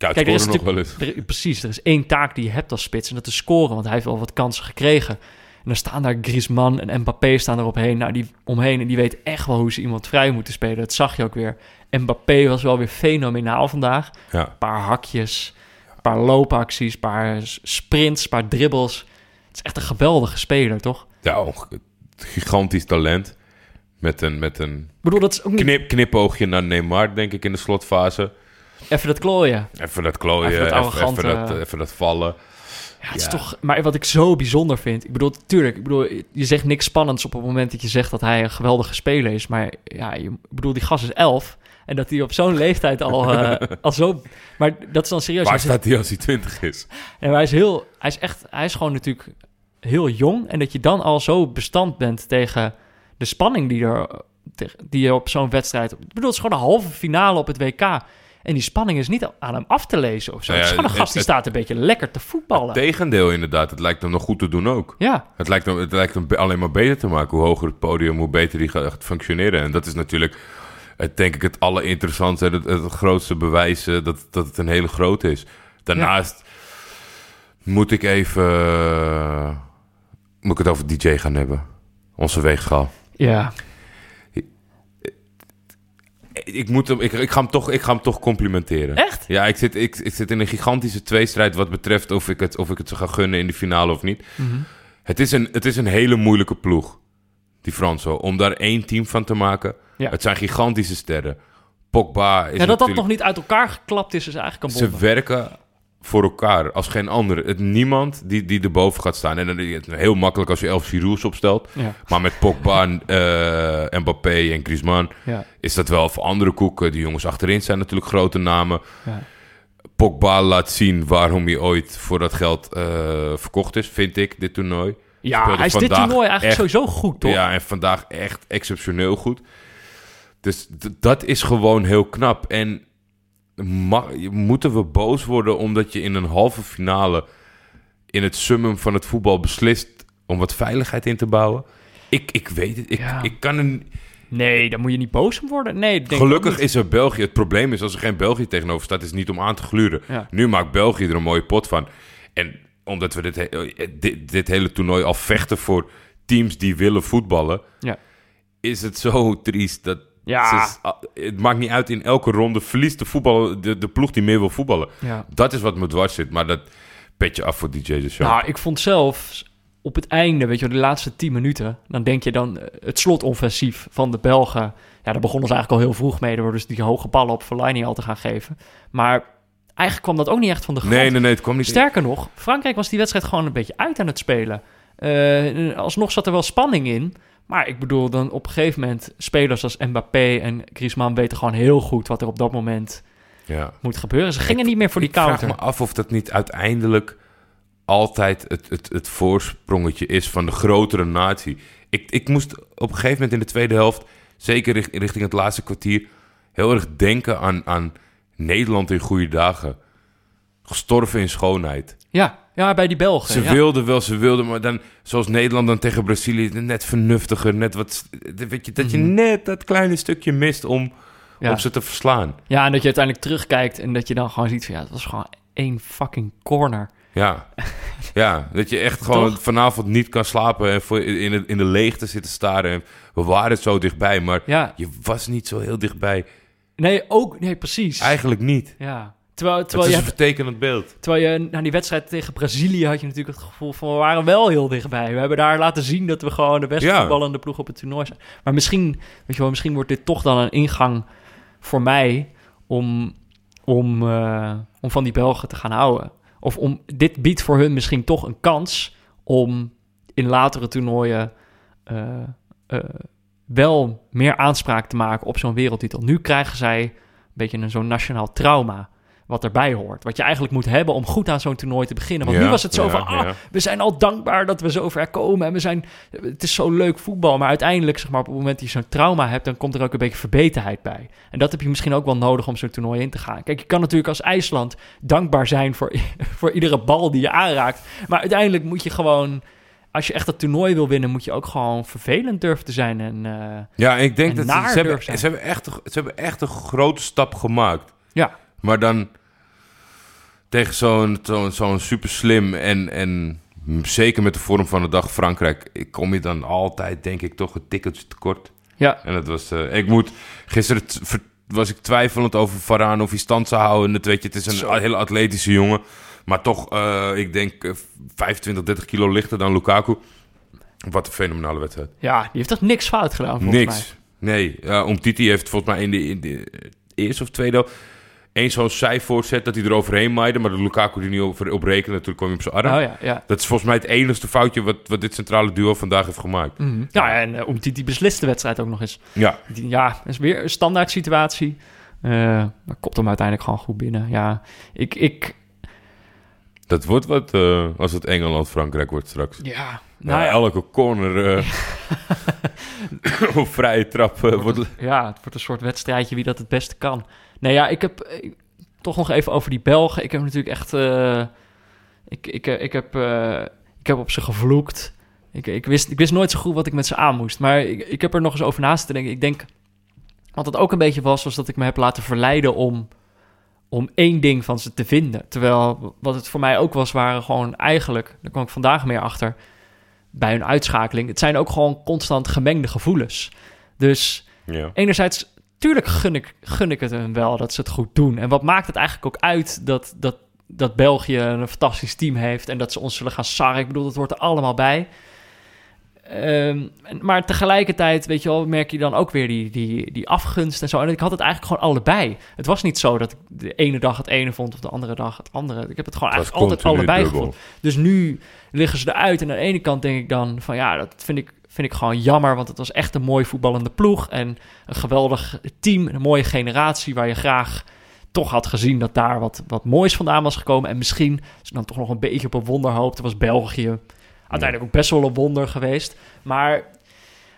Kijk, er is nog wel eens. er- precies. Er is één taak die je hebt als spits en dat is scoren. Want hij heeft wel wat kansen gekregen. En dan staan daar Griezmann en Mbappé staan erop heen. Nou, die omheen en die weet echt wel hoe ze iemand vrij moeten spelen. Dat zag je ook weer. Mbappé was wel weer fenomenaal vandaag. Ja. Een paar hakjes, een paar loopacties, een paar sprints, een paar dribbles. Het is echt een geweldige speler, toch? ja, gigantisch talent. Met een, met een Ik bedoel, dat is ook niet knip, knipoogje naar Neymar, denk ik, in de slotfase. Even dat klooien. Even dat klooien, Even dat even, dat, even dat vallen. Ja, het is toch... Maar wat ik zo bijzonder vind... Ik bedoel, tuurlijk, ik bedoel, je zegt niks spannends op het moment dat je zegt dat hij een geweldige speler is. Maar ja, je, ik bedoel, die gast is elf. En dat hij op zo'n leeftijd al, eh, al zo... Maar dat is dan serieus. Waar Hij staat hij als hij 20 is? en hij is heel... Hij is echt... Hij is gewoon natuurlijk heel jong en dat je dan al zo bestand bent tegen de spanning die, er, die je op zo'n wedstrijd... Ik bedoel, het is gewoon een halve finale op het WK. En die spanning is niet aan hem af te lezen of zo. Nou ja, het is gewoon een het- gast die het- staat een beetje lekker te voetballen. Tegendeel inderdaad, het lijkt hem nog goed te doen ook. Ja, Het lijkt, hem, het lijkt hem alleen maar beter te maken. Hoe hoger het podium, hoe beter die gaat functioneren. En dat is natuurlijk, het, denk ik, het allerinteressantste... het, het grootste bewijs eh, dat, dat het een hele grote is. Daarnaast moet ik even... eh, moet ik het over DJ gaan hebben? Onze weegschaal. ja. Ik, moet hem, ik, ik, ga hem toch, ik ga hem toch complimenteren. Echt? Ja, ik zit, ik, ik zit in een gigantische tweestrijd wat betreft of ik, het, of ik het ze ga gunnen in de finale of niet. Mhm. Het, is een, het is een hele moeilijke ploeg, die Franso, om daar één team van te maken. Ja. Het zijn gigantische sterren. Pogba is ja, dat dat nog niet uit elkaar geklapt is, is eigenlijk een Ze wonder. werken voor elkaar als geen andere. Het niemand die, die erboven gaat staan. En dan is het heel makkelijk als je elf Giroux opstelt. Ja, Maar met Pogba, eh Mbappé en Griezmann ja, is dat wel voor andere koeken. Die jongens achterin zijn natuurlijk grote namen. ja. Pogba laat zien waarom hij ooit voor dat geld eh, verkocht is, vind ik, dit toernooi. Ja, Speelde hij is dit toernooi eigenlijk echt- sowieso goed, toch? Ja, en vandaag echt exceptioneel goed. Dus dat is gewoon heel knap. En ma- moeten we boos worden omdat je in een halve finale... in het summum van het voetbal beslist om wat veiligheid in te bouwen? Ik, ik weet het. Ik, Ja. ik kan er... Nee, daar moet je niet boos om worden. Nee, denk Gelukkig is er België. Het probleem is als er geen België tegenover staat, is het niet om aan te gluren. Ja. Nu maakt België er een mooie pot van. En omdat we dit, he- eh, dit, dit hele toernooi al vechten voor teams die willen voetballen, Ja. is het zo triest dat. Ja. ah, het maakt niet uit in elke ronde verliest de, voetbal, de, de ploeg die meer wil voetballen. Ja. Dat is wat me dwars zit, maar dat petje af voor DJ de show. Nou, ik vond zelf op het einde, weet je, de laatste 10 minuten, dan denk je dan eh, het slotoffensief van de Belgen. Ja, daar begonnen ze eigenlijk al heel vroeg mee, door dus die hoge ballen op Fellaini al te gaan geven. Maar eigenlijk kwam dat ook niet echt van de grond. nee, nee, nee, het kwam niet. Sterker nog, Frankrijk was die wedstrijd gewoon een beetje uit aan het spelen. Eh, alsnog zat er wel spanning in. Maar ik bedoel, dan op een gegeven moment... spelers als Mbappé en Griezmann weten gewoon heel goed... wat er op dat moment Ja. moet gebeuren. Ze gingen niet meer voor die ik vraag counter. me af of dat niet uiteindelijk altijd het, het, het voorsprongetje is van de grotere natie. Ik, ik moest op een gegeven moment in de tweede helft, zeker richt- richting het laatste kwartier, heel erg denken aan, aan Nederland in goede dagen. Gestorven in schoonheid. Ja, ja, bij die Belgen. Ze ja. wilden wel, ze wilden, maar dan, zoals Nederland dan tegen Brazilië, net vernuftiger, net wat, weet je, dat je Mhm. net dat kleine stukje mist om, Ja. om ze te verslaan. ja, en dat je uiteindelijk terugkijkt... en dat je dan gewoon ziet van... ja, het was gewoon één fucking corner. Ja. ja, dat je echt gewoon Toch? vanavond niet kan slapen en voor in, de, in de leegte zitten staren. En we waren zo dichtbij, maar Ja, je was niet zo heel dichtbij. nee, ook... Nee, precies. Eigenlijk niet. Ja. Terwijl, Het terwijl is je een vertekenend beeld. Terwijl je na die wedstrijd tegen Brazilië had je natuurlijk het gevoel van we waren wel heel dichtbij. We hebben daar laten zien dat we gewoon de beste Ja. voetballende ploeg op het toernooi zijn. Maar misschien, weet je wel, misschien wordt dit toch dan een ingang voor mij om, om, eh, om van die Belgen te gaan houden. Of om, dit biedt voor hun misschien toch een kans om in latere toernooien eh, eh, wel meer aanspraak te maken op zo'n wereldtitel. Nu krijgen zij een beetje een zo'n nationaal trauma wat erbij hoort. Wat je eigenlijk moet hebben om goed aan zo'n toernooi te beginnen. Want Ja, nu was het zo ja, van, ah, ja. we zijn al dankbaar dat we zo ver komen. En we zijn, het is zo leuk voetbal. Maar uiteindelijk, zeg maar, op het moment dat je zo'n trauma hebt... dan komt er ook een beetje verbeterheid bij. En dat heb je misschien ook wel nodig om zo'n toernooi in te gaan. Kijk, je kan natuurlijk als IJsland dankbaar zijn... voor, voor iedere bal die je aanraakt. Maar uiteindelijk moet je gewoon... Als je echt dat toernooi wil winnen, moet je ook gewoon vervelend durven te zijn. En eh, Ja, ik denk En dat ze, hebben, ze, hebben echt, ze hebben echt een grote stap gemaakt. ja, Maar dan tegen zo'n zo'n zo'n super slim en, en zeker met de vorm van de dag Frankrijk... kom je dan altijd, denk ik, toch een tikkeltje tekort. ja, En dat was... eh, ik moet... Gisteren was ik twijfelend over Varaan of hij stand zou houden. En dat weet je, het is een Zo. hele atletische jongen. Maar toch, eh, ik denk eh, 25, 30 kilo lichter dan Lukaku. Wat een fenomenale wedstrijd. ja, die heeft toch niks fout gedaan, volgens mij. Niks. Nee, ja, om Titi heeft volgens mij in de, in de eerste of tweede één zo'n zijvoorzet dat hij er overheen maaide, maar de Lukaku die niet op, op rekende, toen kwam hij op zijn arm. Oh ja, ja. Dat is volgens mij het enigste foutje wat, wat dit centrale duo vandaag heeft gemaakt. Mhm. Ja, en uh, Umtiti beslist de wedstrijd ook nog eens. Ja, Die- Ja, is weer een standaard situatie. Eh maar kopt hem uiteindelijk gewoon goed binnen. Ja, ik... ik Dat wordt wat eh, als het Engeland-Frankrijk wordt straks. Ja, Nou, ja, elke corner eh of vrije trap eh, wordt... ja, het wordt een soort wedstrijdje wie dat het beste kan. Nee, ja, ik heb eh, toch nog even over die Belgen. Ik heb natuurlijk echt... eh, ik, ik, eh, ik, heb, ik heb op ze gevloekt. Ik, ik, wist, ik wist nooit zo goed wat ik met ze aan moest. Maar ik, ik heb er nog eens over naast te denken. Ik denk... Wat het ook een beetje was, was dat ik me heb laten verleiden om, om één ding van ze te vinden. Terwijl wat het voor mij ook was, waren gewoon eigenlijk... Daar kwam ik vandaag meer achter bij hun uitschakeling. Het zijn ook gewoon constant gemengde gevoelens. Dus Ja. enerzijds, tuurlijk gun ik, gun ik het hun wel dat ze het goed doen. En wat maakt het eigenlijk ook uit dat, dat, dat België een fantastisch team heeft en dat ze ons zullen gaan sarren? Ik bedoel, dat hoort er allemaal bij. Ehm, maar tegelijkertijd, weet je wel, merk je dan ook weer die, die, die afgunst en zo. En ik had het eigenlijk gewoon allebei. Het was niet zo dat ik de ene dag het ene vond of de andere dag het andere. Ik heb het gewoon eigenlijk altijd allebei dubbel. gevonden. Dus nu liggen ze eruit. En aan de ene kant denk ik dan van ja, dat vind ik, vind ik gewoon jammer. Want het was echt een mooi voetballende ploeg. En een geweldig team. Een mooie generatie waar je graag toch had gezien dat daar wat, wat moois vandaan was gekomen. En misschien, als je dan toch nog een beetje op een wonder hoopte, was België uiteindelijk ook best wel een wonder geweest. Maar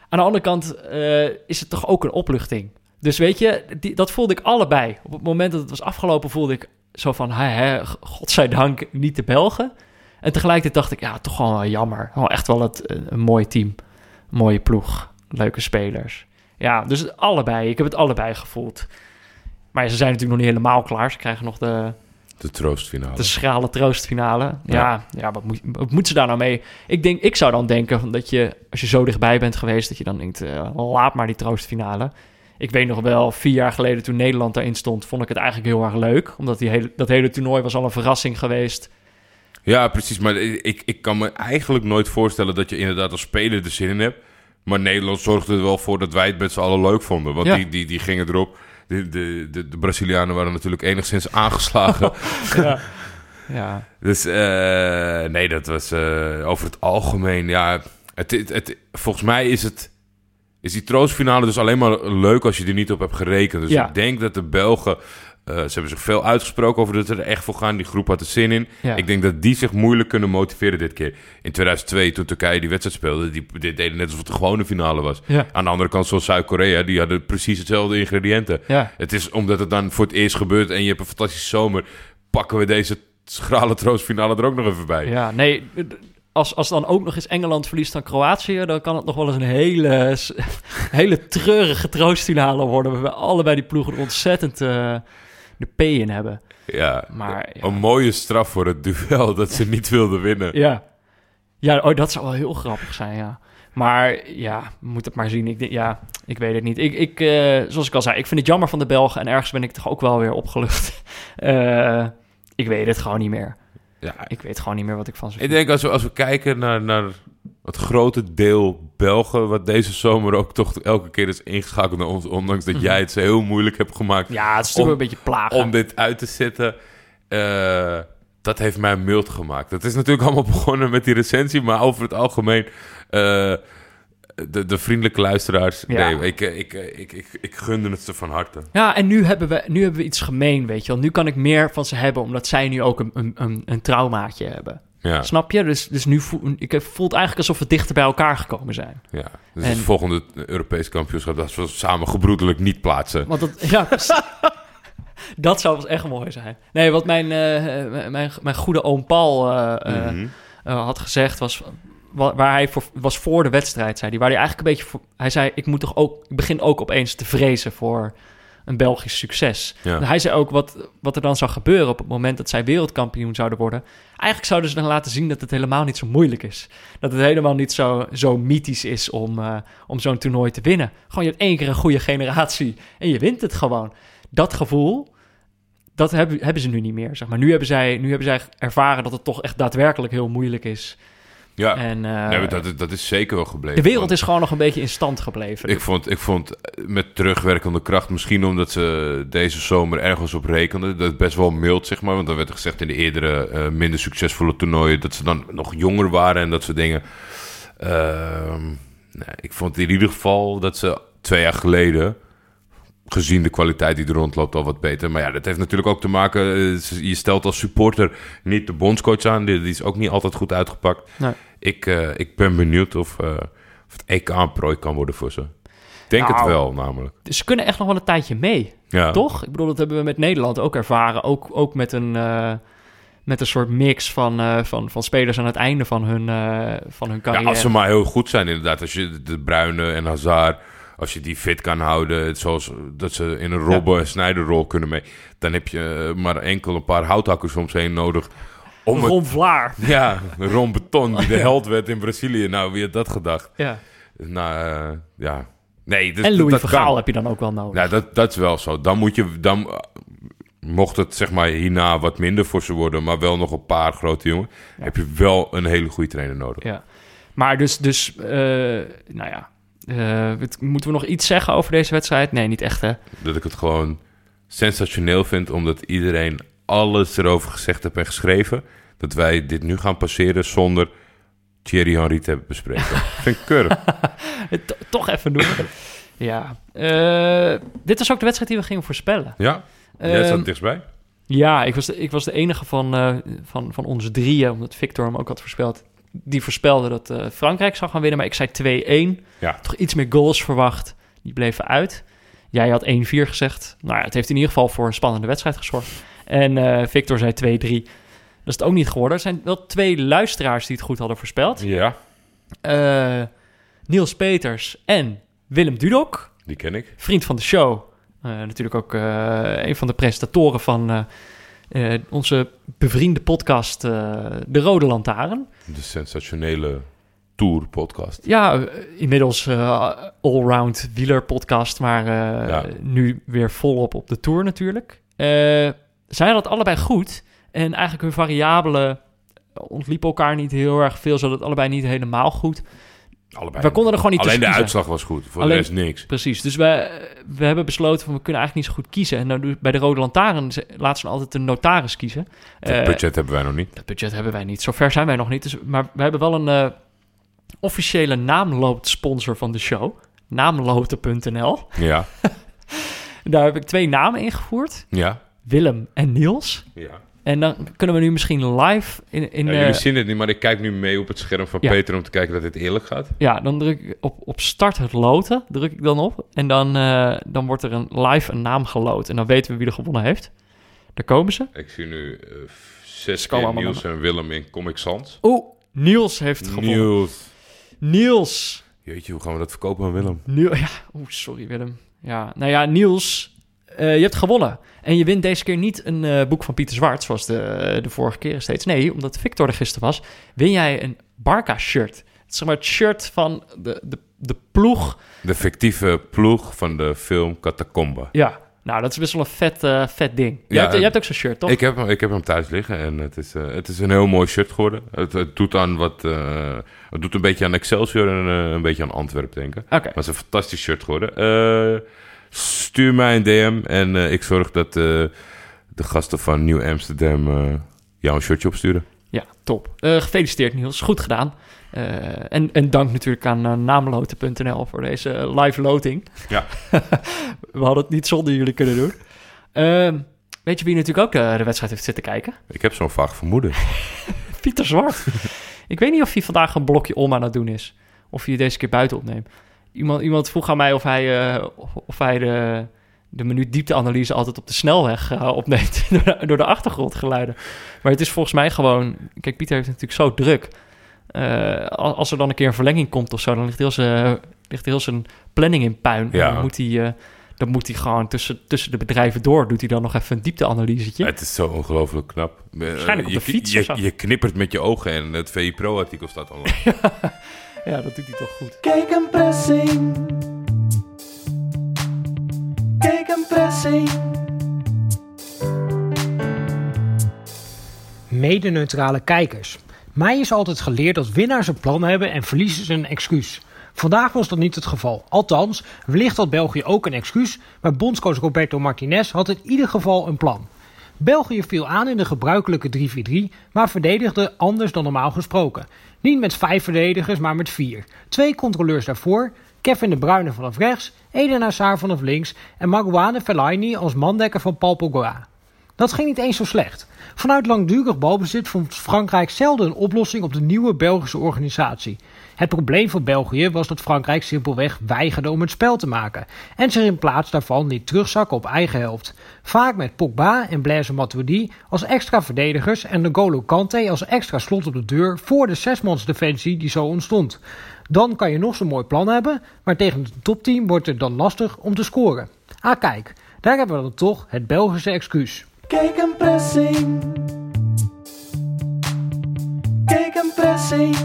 aan de andere kant eh, is het toch ook een opluchting. Dus weet je, die, dat voelde ik allebei. Op het moment dat het was afgelopen voelde ik zo van... Hè, hè, godzijdank niet de Belgen. En tegelijkertijd dacht ik, ja, toch gewoon wel jammer. Gewoon echt wel het, een, een mooi team. Mooie ploeg. Leuke spelers. Ja, dus allebei. Ik heb het allebei gevoeld. Maar ze zijn natuurlijk nog niet helemaal klaar. Ze krijgen nog de, De troostfinale. de schrale troostfinale. Ja, ja. wat, moet, wat moet ze daar nou mee? Ik, denk, ik zou dan denken van dat je, als je zo dichtbij bent geweest, dat je dan denkt, eh, laat maar die troostfinale. Ik weet nog wel, vier jaar geleden toen Nederland daarin stond, vond ik het eigenlijk heel erg leuk. Omdat die hele, dat hele toernooi was al een verrassing geweest. Ja, precies. Maar ik, ik kan me eigenlijk nooit voorstellen dat je inderdaad als speler er zin in hebt. Maar Nederland zorgde er wel voor dat wij het met z'n allen leuk vonden. Want Ja. die, die, die gingen erop. De, de, de, de Brazilianen waren natuurlijk enigszins aangeslagen. Ja. ja. dus eh, nee, dat was eh, over het algemeen. Ja, het, het, het- volgens mij is het. Is die troostfinale dus alleen maar leuk als je er niet op hebt gerekend. Dus Ja. ik denk dat de Belgen. Eh, ze hebben zich veel uitgesproken over dat ze er echt voor gaan. Die groep had er zin in. Ja. Ik denk dat die zich moeilijk kunnen motiveren dit keer. In 2002, toen Turkije die wedstrijd speelde, die, die deden net alsof het de gewone finale was. Ja. Aan de andere kant, zoals Zuid-Korea, die hadden precies hetzelfde ingrediënten. Ja. Het is omdat het dan voor het eerst gebeurt en je hebt een fantastische zomer, pakken we deze schrale troostfinale er ook nog even bij. Ja, nee, als, als dan ook nog eens Engeland verliest aan Kroatië, dan kan het nog wel eens een hele, hele treurige troostfinale worden. Waarbij allebei die ploegen ontzettend eh, de P in hebben. Ja, Maar ja. een mooie straf voor het duel dat ze niet wilden winnen. Ja, ja oh, dat zou wel heel grappig zijn, ja. Maar ja, we moeten het maar zien. Ik, denk- ja, ik weet het niet. Ik, ik, eh, zoals ik al zei, ik vind het jammer van de Belgen. En ergens ben ik toch ook wel weer opgelucht. Eh, ik weet het gewoon niet meer. Ja, Ik weet gewoon niet meer wat ik van ze ik vind. denk als we, als we kijken naar, naar het grote deel Belgen, wat deze zomer ook toch elke keer is ingeschakeld naar ons, ondanks dat Mhm. jij het zo heel moeilijk hebt gemaakt Ja, het is Om- wel een beetje plagen. om dit uit te zetten. eh, dat heeft mij mild gemaakt. Het is natuurlijk allemaal begonnen met die recensie, maar over het algemeen. eh, de, de vriendelijke luisteraars. Ja. Nee, ik, ik, ik, ik, ik gunde het ze van harte. Ja, en nu hebben, we, nu hebben we iets gemeen, weet je wel. Nu kan ik meer van ze hebben, omdat zij nu ook een, een, een traumaatje hebben. Ja, Snap je? Dus, dus nu voel, ik voelt eigenlijk alsof we dichter bij elkaar gekomen zijn. ja. Dus En- het volgende Europees kampioenschap dat we samen gebroedelijk niet plaatsen. Want dat, ja, dat zou echt mooi zijn. Nee, wat mijn, eh, mijn, mijn goede oom Paul eh, eh, Mhm. eh, had gezegd was... wa- Waar hij voor, was voor de wedstrijd, zei hij. Waar hij eigenlijk een beetje voor... Hij zei, ik, moet toch ook, ik begin ook opeens te vrezen voor een Belgisch succes. Ja. Hij zei ook wat, wat er dan zou gebeuren op het moment dat zij wereldkampioen zouden worden. Eigenlijk zouden ze dan laten zien dat het helemaal niet zo moeilijk is. Dat het helemaal niet zo, zo mythisch is om, eh, om zo'n toernooi te winnen. Gewoon je hebt één keer een goede generatie en je wint het gewoon. Dat gevoel, dat hebben, hebben ze nu niet meer. Zeg maar. nu, hebben zij, nu hebben zij ervaren dat het toch echt daadwerkelijk heel moeilijk is. Ja, En, eh, nee, dat, is- dat is zeker wel gebleven. de wereld is gewoon nog een beetje in stand gebleven. Ik vond, ik vond eh, met terugwerkende kracht, misschien omdat ze deze zomer ergens op rekenden, dat best wel mild, zeg maar. Want dan werd er gezegd in de eerdere eh, minder succesvolle toernooien dat ze dan nog jonger waren en dat soort dingen. Ehm, nee, ik vond in ieder geval dat ze twee jaar geleden gezien de kwaliteit die er rondloopt al wat beter. Maar ja, dat heeft natuurlijk ook te maken... eh, je stelt als supporter niet de bondscoach aan. Die, is ook niet altijd goed uitgepakt. Nee. Ik, eh, ik ben benieuwd of, eh, of het EK een prooi kan worden voor ze. Ik denk het Nou. wel, namelijk. Ze kunnen echt nog wel een tijdje mee, Ja. toch? Ik bedoel, dat hebben we met Nederland ook ervaren. Ook, ook met, een, met een soort mix van, van, van spelers aan het einde van hun, eh, van hun Ja, carrière. als ze maar heel goed zijn, inderdaad. Als je de Bruyne en Hazard, als je die fit kan houden, zoals dat ze in een Robben en Snijderrol kunnen mee, dan heb je eh, maar enkel een paar houthakkers soms heen nodig. Om het, Ron Vlaar. ja, Ron Beton, die de held werd in Brazilië. Nou, wie had dat gedacht? Ja. Nou, eh, ja. Nee, dus En Louis dat van kan. Gaal heb je dan ook wel nodig. Ja, dat, dat is wel zo. Dan moet je, dan, mocht het zeg maar hierna wat minder voor ze worden, maar wel nog een paar grote jongen, heb je wel een hele goede trainer nodig. Ja. Maar dus, dus eh, nou ja. Eh, het- moeten we nog iets zeggen over deze wedstrijd? Nee, niet echt hè? Dat ik het gewoon sensationeel vind, omdat iedereen alles erover gezegd heeft en geschreven, dat wij dit nu gaan passeren zonder Thierry Henry te hebben bespreken. vind ik keurig. To- toch even doen. ja. Eh, dit was ook de wedstrijd die we gingen voorspellen. Ja? Jij Ehm, staat dichtstbij? Ja, ik was de, ik was de enige van, eh, van, van ons drieën, omdat Victor hem ook had voorspeld. Die voorspelde dat eh, Frankrijk zou gaan winnen, maar ik zei 2-1. Ja. Toch iets meer goals verwacht. Die bleven uit. Jij had 1-4 gezegd. Nou ja, het heeft in ieder geval voor een spannende wedstrijd gezorgd. En eh, Victor zei 2-3. Dat is het ook niet geworden. Er zijn wel twee luisteraars die het goed hadden voorspeld. Ja, Eh, Niels Peters en Willem Dudok die ken ik. vriend van de show. Natuurlijk ook een van de presentatoren van eh, onze bevriende podcast eh, De Rode Lantaarn. De sensationele Tour podcast. Ja, eh, inmiddels eh allround wieler podcast, maar Ja. nu weer volop op de Tour natuurlijk. Zij hadden het allebei goed en eigenlijk hun variabelen ontliepen elkaar niet heel erg veel, zodat het allebei niet helemaal goed. Allebei. We konden er gewoon niet Alleen de uitslag was goed. Voor Alleen- de rest niks. Precies, dus we, we hebben besloten van we kunnen eigenlijk niet zo goed kiezen. En nou, bij de Rode Lantaarn laten ze altijd een notaris kiezen. Dat Eh, budget hebben wij nog niet. dat budget hebben wij niet. Zover zijn wij nog niet. Dus, maar we hebben wel een eh, officiële naamloodsponsor van de show. Naamloten.nl. Ja. Daar heb ik twee namen ingevoerd. Ja. Willem en Niels. Ja. En dan kunnen we nu misschien live in... in Ja, eh, jullie zien het niet, maar ik kijk nu mee op het scherm van Ja. Peter om te kijken dat dit eerlijk gaat. ja, dan druk ik op, op start het loten. Druk ik dan op. En dan, eh, dan wordt er een live een naam geloot. En dan weten we wie er gewonnen heeft. Daar komen ze. Ik zie nu eh, zes keer Niels en Willem in Comic Sans. Oeh, Niels heeft gewonnen. Niels. Niels. Jeetje, hoe gaan we dat verkopen aan Willem? Niels. Ja, oeh, sorry Willem. Ja, nou ja, Niels, eh, je hebt gewonnen. En je wint deze keer niet een eh, boek van Pieter Zwart, zoals de, de vorige keren steeds. Nee, omdat Victor er gisteren was, win jij een Barca-shirt. Het is zeg maar het shirt van de, de, de ploeg. De fictieve ploeg van de film Catacomba. Ja, nou, dat is best wel een vet, eh, vet ding. Jij, Ja, hebt, ook zo'n shirt, toch? Ik heb, hem, ik heb hem thuis liggen en het is, het is een heel mooi shirt geworden. Het, het doet aan wat... het doet een beetje aan Excelsior en een beetje aan Antwerpen denken. Oké, Maar het is een fantastisch shirt geworden. Stuur mij een DM en eh, ik zorg dat eh, de gasten van Nieuw Amsterdam eh, jou een shirtje opsturen. ja, top. Gefeliciteerd Niels, goed gedaan. En, en dank natuurlijk aan naamloten.nl voor deze live loting. Ja. We hadden het niet zonder jullie kunnen doen. Ehm, weet je wie natuurlijk ook de, de wedstrijd heeft zitten kijken? Ik heb zo'n vaag vermoeden. Pieter Zwart. ik weet niet of hij vandaag een blokje om aan het doen is. Of hij deze keer buiten opneemt. Iemand, iemand vroeg aan mij of hij, uh, of hij de, de minuut diepteanalyse altijd op de snelweg uh, opneemt. door, de, door de achtergrondgeluiden. Maar het is volgens mij gewoon... Kijk, Pieter heeft het natuurlijk zo druk. Uh, als er dan een keer een verlenging komt of zo... dan ligt heel zijn, ligt heel zijn planning in puin. Ja. Dan moet hij... Dan moet hij gewoon tussen, tussen de bedrijven door... doet hij dan nog even een diepteanalysetje. Het is zo ongelooflijk knap. Waarschijnlijk op de je, fiets je, knippert met je ogen en het VI Pro-artikel staat online. ja, dat doet hij toch goed. Kijk een pressing. Kijk een pressing. Mede-neutrale kijkers. Mij is altijd geleerd dat winnaars een plan hebben en verliezers een excuus. Vandaag was dat niet het geval. Althans, wellicht had België ook een excuus, maar bondscoach Roberto Martinez had in ieder geval een plan. België viel aan in de gebruikelijke 3-4-3, maar verdedigde anders dan normaal gesproken. Niet met vijf verdedigers, maar met vier. Twee controleurs daarvoor, Kevin de Bruyne vanaf rechts, Eden Hazard vanaf links en Marouane Fellaini als mandekker van Paul Pogba. Dat ging niet eens zo slecht. Vanuit langdurig balbezit vond Frankrijk zelden een oplossing op de nieuwe Belgische organisatie. Het probleem voor België was dat Frankrijk simpelweg weigerde om het spel te maken en zich in plaats daarvan liet terugzakken op eigen helft. Vaak met Pogba en Blaise Matuidi als extra verdedigers en N'Golo Kante als extra slot op de deur voor de zesmansdefensie die zo ontstond. Dan kan je nog zo'n mooi plan hebben, maar tegen het topteam wordt het dan lastig om te scoren. Ah kijk, daar hebben we dan toch het Belgische excuus. Kijk een pressing. Kijk een pressing.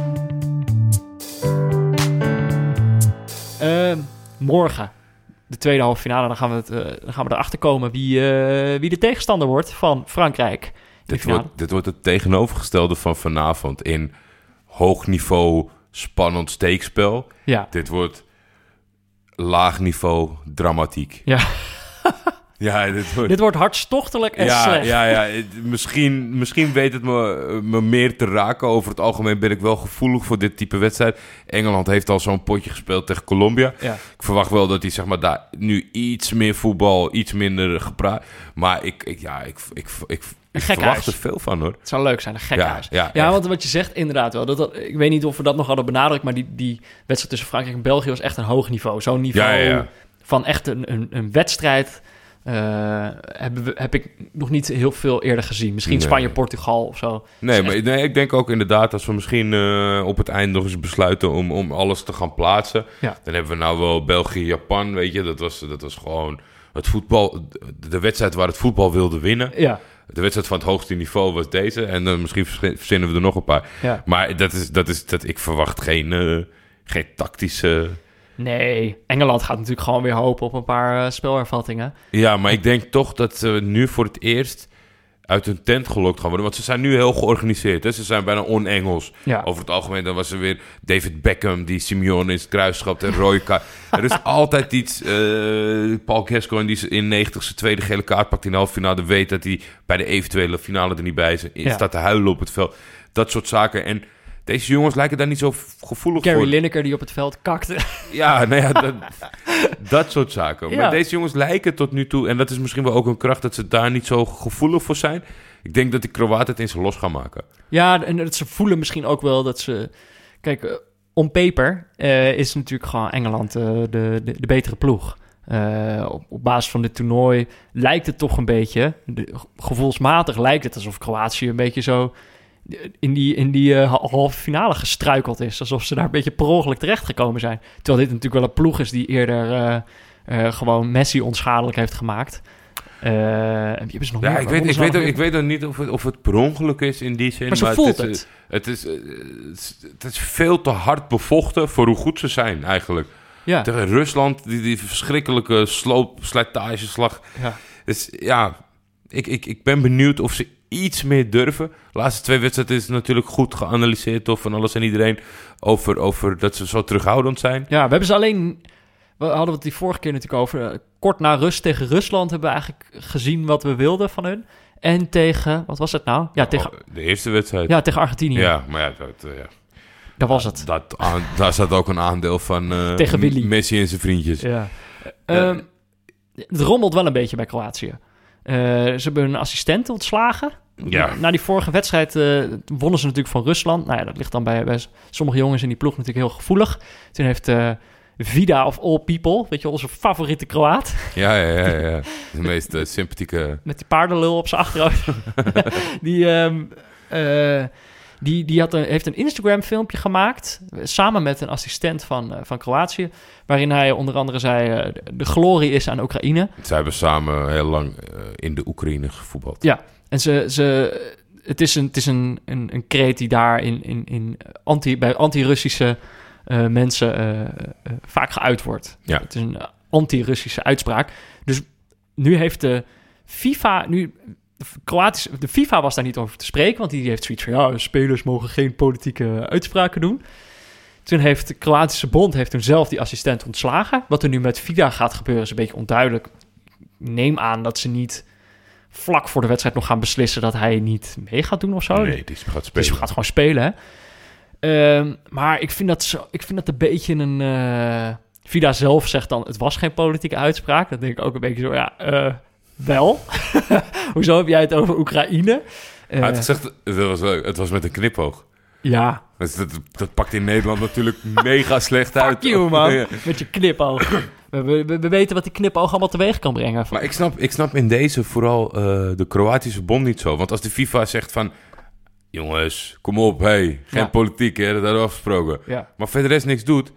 Morgen, de tweede halve finale, dan gaan we, het, eh, dan gaan we erachter komen wie, eh, wie de tegenstander wordt van Frankrijk. Dit wordt, dit wordt het tegenovergestelde van vanavond in hoog niveau spannend steekspel. Ja, Dit wordt laag niveau dramatiek. ja. Ja, dit wordt... dit wordt hartstochtelijk en ja, slecht. ja, ja. Het- Misschien, misschien weet het me, me meer te raken. Over het algemeen ben ik wel gevoelig voor dit type wedstrijd. Engeland heeft al zo'n potje gespeeld tegen Colombia. Ja. Ik verwacht wel dat hij zeg maar, daar nu iets meer voetbal, iets minder gepraat. Maar ik, ik, ja, ik, ik, ik, ik verwacht er veel van hoor. Het zou leuk zijn, een gekhuis. Ja, Ja, ja, echt. want wat je zegt, inderdaad wel. Dat, dat, ik weet niet of we dat nog hadden benadrukt, maar die, die wedstrijd tussen Frankrijk en België was echt een hoog niveau. Zo'n niveau Ja, ja, ja. van echt een, een, een wedstrijd eh, hebben we, heb ik nog niet heel veel eerder gezien. Misschien Nee. Spanje-Portugal of zo. Nee, maar nee, ik denk ook inderdaad als we misschien eh, op het eind nog eens besluiten om, om alles te gaan plaatsen. Ja. Dan hebben we nou wel België-Japan, weet je. Dat was, dat was gewoon het voetbal, de, wedstrijd waar het voetbal wilde winnen. Ja, De wedstrijd van het hoogste niveau was deze. En dan misschien verzi- verzinnen we er nog een paar. ja. Maar dat is, dat is, dat, ik verwacht geen, eh, geen tactische... Nee, Engeland gaat natuurlijk gewoon weer hopen op een paar eh, spelervattingen. Ja, maar ik denk toch dat ze nu voor het eerst uit hun tent gelokt gaan worden. Want ze zijn nu heel georganiseerd. Hè? Ze zijn bijna on-Engels. Ja. Over het algemeen dan was er weer David Beckham... die Simeone in het kruis schapt en Roy Ka- Er is altijd iets... eh, Paul Gascoigne die in 90 tweede gele kaart pakt in de halve finale... weet dat hij bij de eventuele finale er niet bij is. Ja. Staat te huilen op het veld. Dat soort zaken. En deze jongens lijken daar niet zo gevoelig Gary voor. Lineker die op het veld kakte. Ja, nou ja, dat, dat soort zaken. Ja. Maar deze jongens lijken tot nu toe... en dat is misschien wel ook een kracht... dat ze daar niet zo gevoelig voor zijn. Ik denk dat die Kroaten het in ze los gaan maken. Ja, en dat ze voelen misschien ook wel dat ze... Kijk, eh, on paper eh, is natuurlijk gewoon Engeland eh, de, de, de betere ploeg. Op, op basis van dit toernooi lijkt het toch een beetje... De, gevoelsmatig lijkt het alsof Kroatië een beetje zo... in die, in die eh, ha- halve finale gestruikeld is. Alsof ze daar een beetje per ongeluk terechtgekomen zijn. Terwijl dit natuurlijk wel een ploeg is die eerder... eh, eh, gewoon Messi onschadelijk heeft gemaakt. En wie hebben ze nog Ja, meer? ik weet, ik, weet, ook, ik weet ook niet of het, of het per ongeluk is in die zin. Maar voelt is, het. Het is, het is- het is veel te hard bevochten voor hoe goed ze zijn eigenlijk. Ja, Tegen Rusland, die, die verschrikkelijke sloop, slijtageslag. ja. Dus ja, ik, ik, ik ben benieuwd of ze iets meer durven. De laatste twee wedstrijden is natuurlijk goed geanalyseerd door van alles en iedereen. Over, over dat ze zo terughoudend zijn. Ja, we hebben ze alleen... We hadden het die vorige keer natuurlijk over. eh, Kort na rust tegen Rusland hebben we eigenlijk gezien wat we wilden van hun. En tegen... Wat was het nou? Ja, tegen, Oh, De eerste wedstrijd. ja, tegen Argentinië. Ja, maar ja, dat, eh, ja. Dat was het. Dat, aan- daar zat ook een aandeel van eh, Tegen Willy. Messi en zijn vriendjes. Ja. Ehm, het rommelt wel een beetje bij Kroatië. Eh, ze hebben hun assistent ontslagen. Ja. Na die vorige wedstrijd eh, wonnen ze natuurlijk van Rusland. Nou ja, dat ligt dan bij, bij sommige jongens in die ploeg natuurlijk heel gevoelig. Toen heeft eh, Vida of all people, weet je, onze favoriete Kroaat... Ja, ja, ja. ja. De meest sympathieke... met die paardenlul op zijn achterhoofd. die, ehm, eh, die, die had een, heeft een Instagram-filmpje gemaakt. Samen met een assistent van, eh, van Kroatië. Waarin hij onder andere zei: eh, de, glorie is aan Oekraïne. Zij hebben samen heel lang eh, in de Oekraïne gevoetbald. Ja, en ze, ze, het is een, het is een, een, een kreet die daar in, in, in anti, bij anti-Russische mensen vaak geuit wordt. Ja. Het is een anti-Russische uitspraak. Dus nu heeft de FIFA, nu de Kroatische, de FIFA was daar niet over te spreken, want die heeft zoiets van ja, spelers mogen geen politieke uitspraken doen. Toen heeft de Kroatische bond heeft toen zelf die assistent ontslagen. Wat er nu met FIDA gaat gebeuren is een beetje onduidelijk. Neem aan dat ze niet vlak voor de wedstrijd nog gaan beslissen dat hij niet mee gaat doen of zo. Nee, die gaat Dus spelen. je gaat gewoon spelen, hè. Ehm, maar ik vind, dat zo, ik vind dat een beetje een... eh, Vida zelf zegt dan, het was geen politieke uitspraak. Dat denk ik ook een beetje zo, ja, eh, wel. Hoezo heb jij het over Oekraïne? Eh, Hij had gezegd, dat was leuk, het was met een knipoog. ja, Dat, dat, dat pakt in Nederland natuurlijk mega slecht uit. fuck you man, Ja. met je knipoog. We, we, we weten wat die knipoog allemaal teweeg kan brengen. Maar ik snap, ik snap in deze vooral eh, de Kroatische bond niet zo. Want als de FIFA zegt van... Jongens, kom op, hey, geen Ja. politiek, hè, dat hadden we afgesproken. Ja. Maar verder rest niks doet,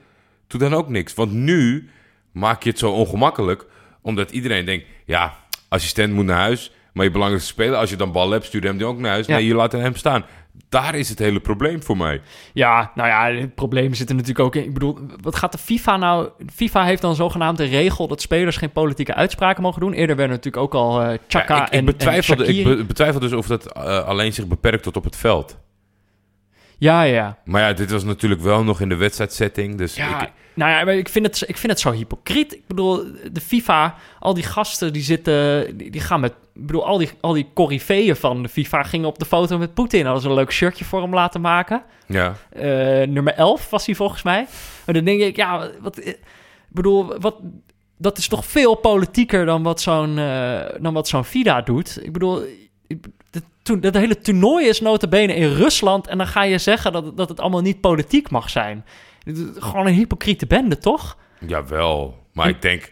doe dan ook niks. Want nu maak je het zo ongemakkelijk, omdat iedereen denkt... Ja, assistent moet naar huis, maar je belangrijkste speler... als je dan bal hebt, stuur hem die ook naar huis. Ja. Nee, je laat hem staan. Daar is het hele probleem voor mij. Ja, nou ja, het probleem zit er natuurlijk ook in. Ik bedoel, wat gaat de FIFA nou... FIFA heeft dan zogenaamd de regel dat spelers geen politieke uitspraken mogen doen. Eerder werden natuurlijk ook al eh Chaka Ja, ik, ik, en, betwijfel, en ik be- betwijfel dus of dat eh, alleen zich beperkt tot op het veld. Ja, ja. Maar ja, dit was natuurlijk wel nog in de wedstrijdsetting. Dus Ja, ik, nou ja, ik vind, het, ik vind het zo hypocriet. Ik bedoel, de FIFA, al die gasten die zitten, die, die gaan met... Ik bedoel, al die, al die coryfeeën van de FIFA gingen op de foto met Poetin. Hadden ze een leuk shirtje voor hem laten maken. ja. Eh, nummer 11 was hij volgens mij. Maar dan denk ik, ja, wat... Ik bedoel, wat... Dat is toch veel politieker dan wat zo'n eh, dan wat zo'n FIDA doet. Ik bedoel, dat, toen- dat hele toernooi is notabene in Rusland... en dan ga je zeggen dat, dat het allemaal niet politiek mag zijn. Gewoon een hypocriete bende, toch? Jawel, maar En- ik denk,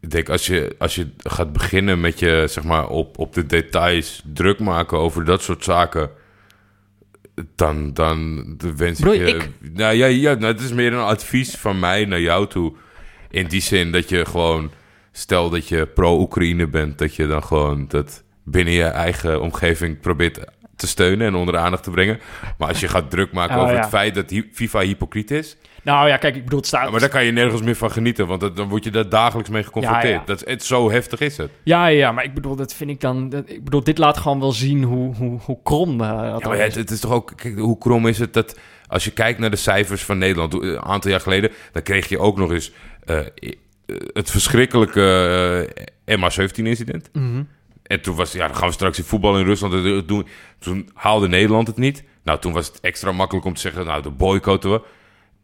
ik denk als, je, als je gaat beginnen met je, zeg maar, op, op de details druk maken over dat soort zaken, dan, dan wens ik je, je... ik- Nou ja, ja nou, het is meer een advies van mij naar jou toe. In die zin dat je gewoon, stel dat je pro-Oekraïne bent, dat je dan gewoon dat binnen je eigen omgeving probeert te steunen en onder de aandacht te brengen. Maar als je gaat druk maken Oh, over ja. het feit dat FIFA hypocriet is, Nou ja, kijk, ik bedoel, het staat... maar daar kan je nergens meer van genieten, want dat, dan word je daar dagelijks mee geconfronteerd. Ja, ja. Dat is, het, zo heftig is het. Ja, ja, maar ik bedoel, dat vind ik dan... Dat, ik bedoel, dit laat gewoon wel zien hoe, hoe, hoe krom eh, dat maar is. het, is toch ook, kijk, hoe krom is het dat als je kijkt naar de cijfers van Nederland, een aantal jaar geleden, dan kreeg je ook nog eens eh, eh, het verschrikkelijke eh, MH17-incident. Mhm. En toen was, ja, dan gaan we straks in voetbal in Rusland het doen. Toen haalde Nederland het niet. Nou, toen was het extra makkelijk om te zeggen, nou, de boycotten we.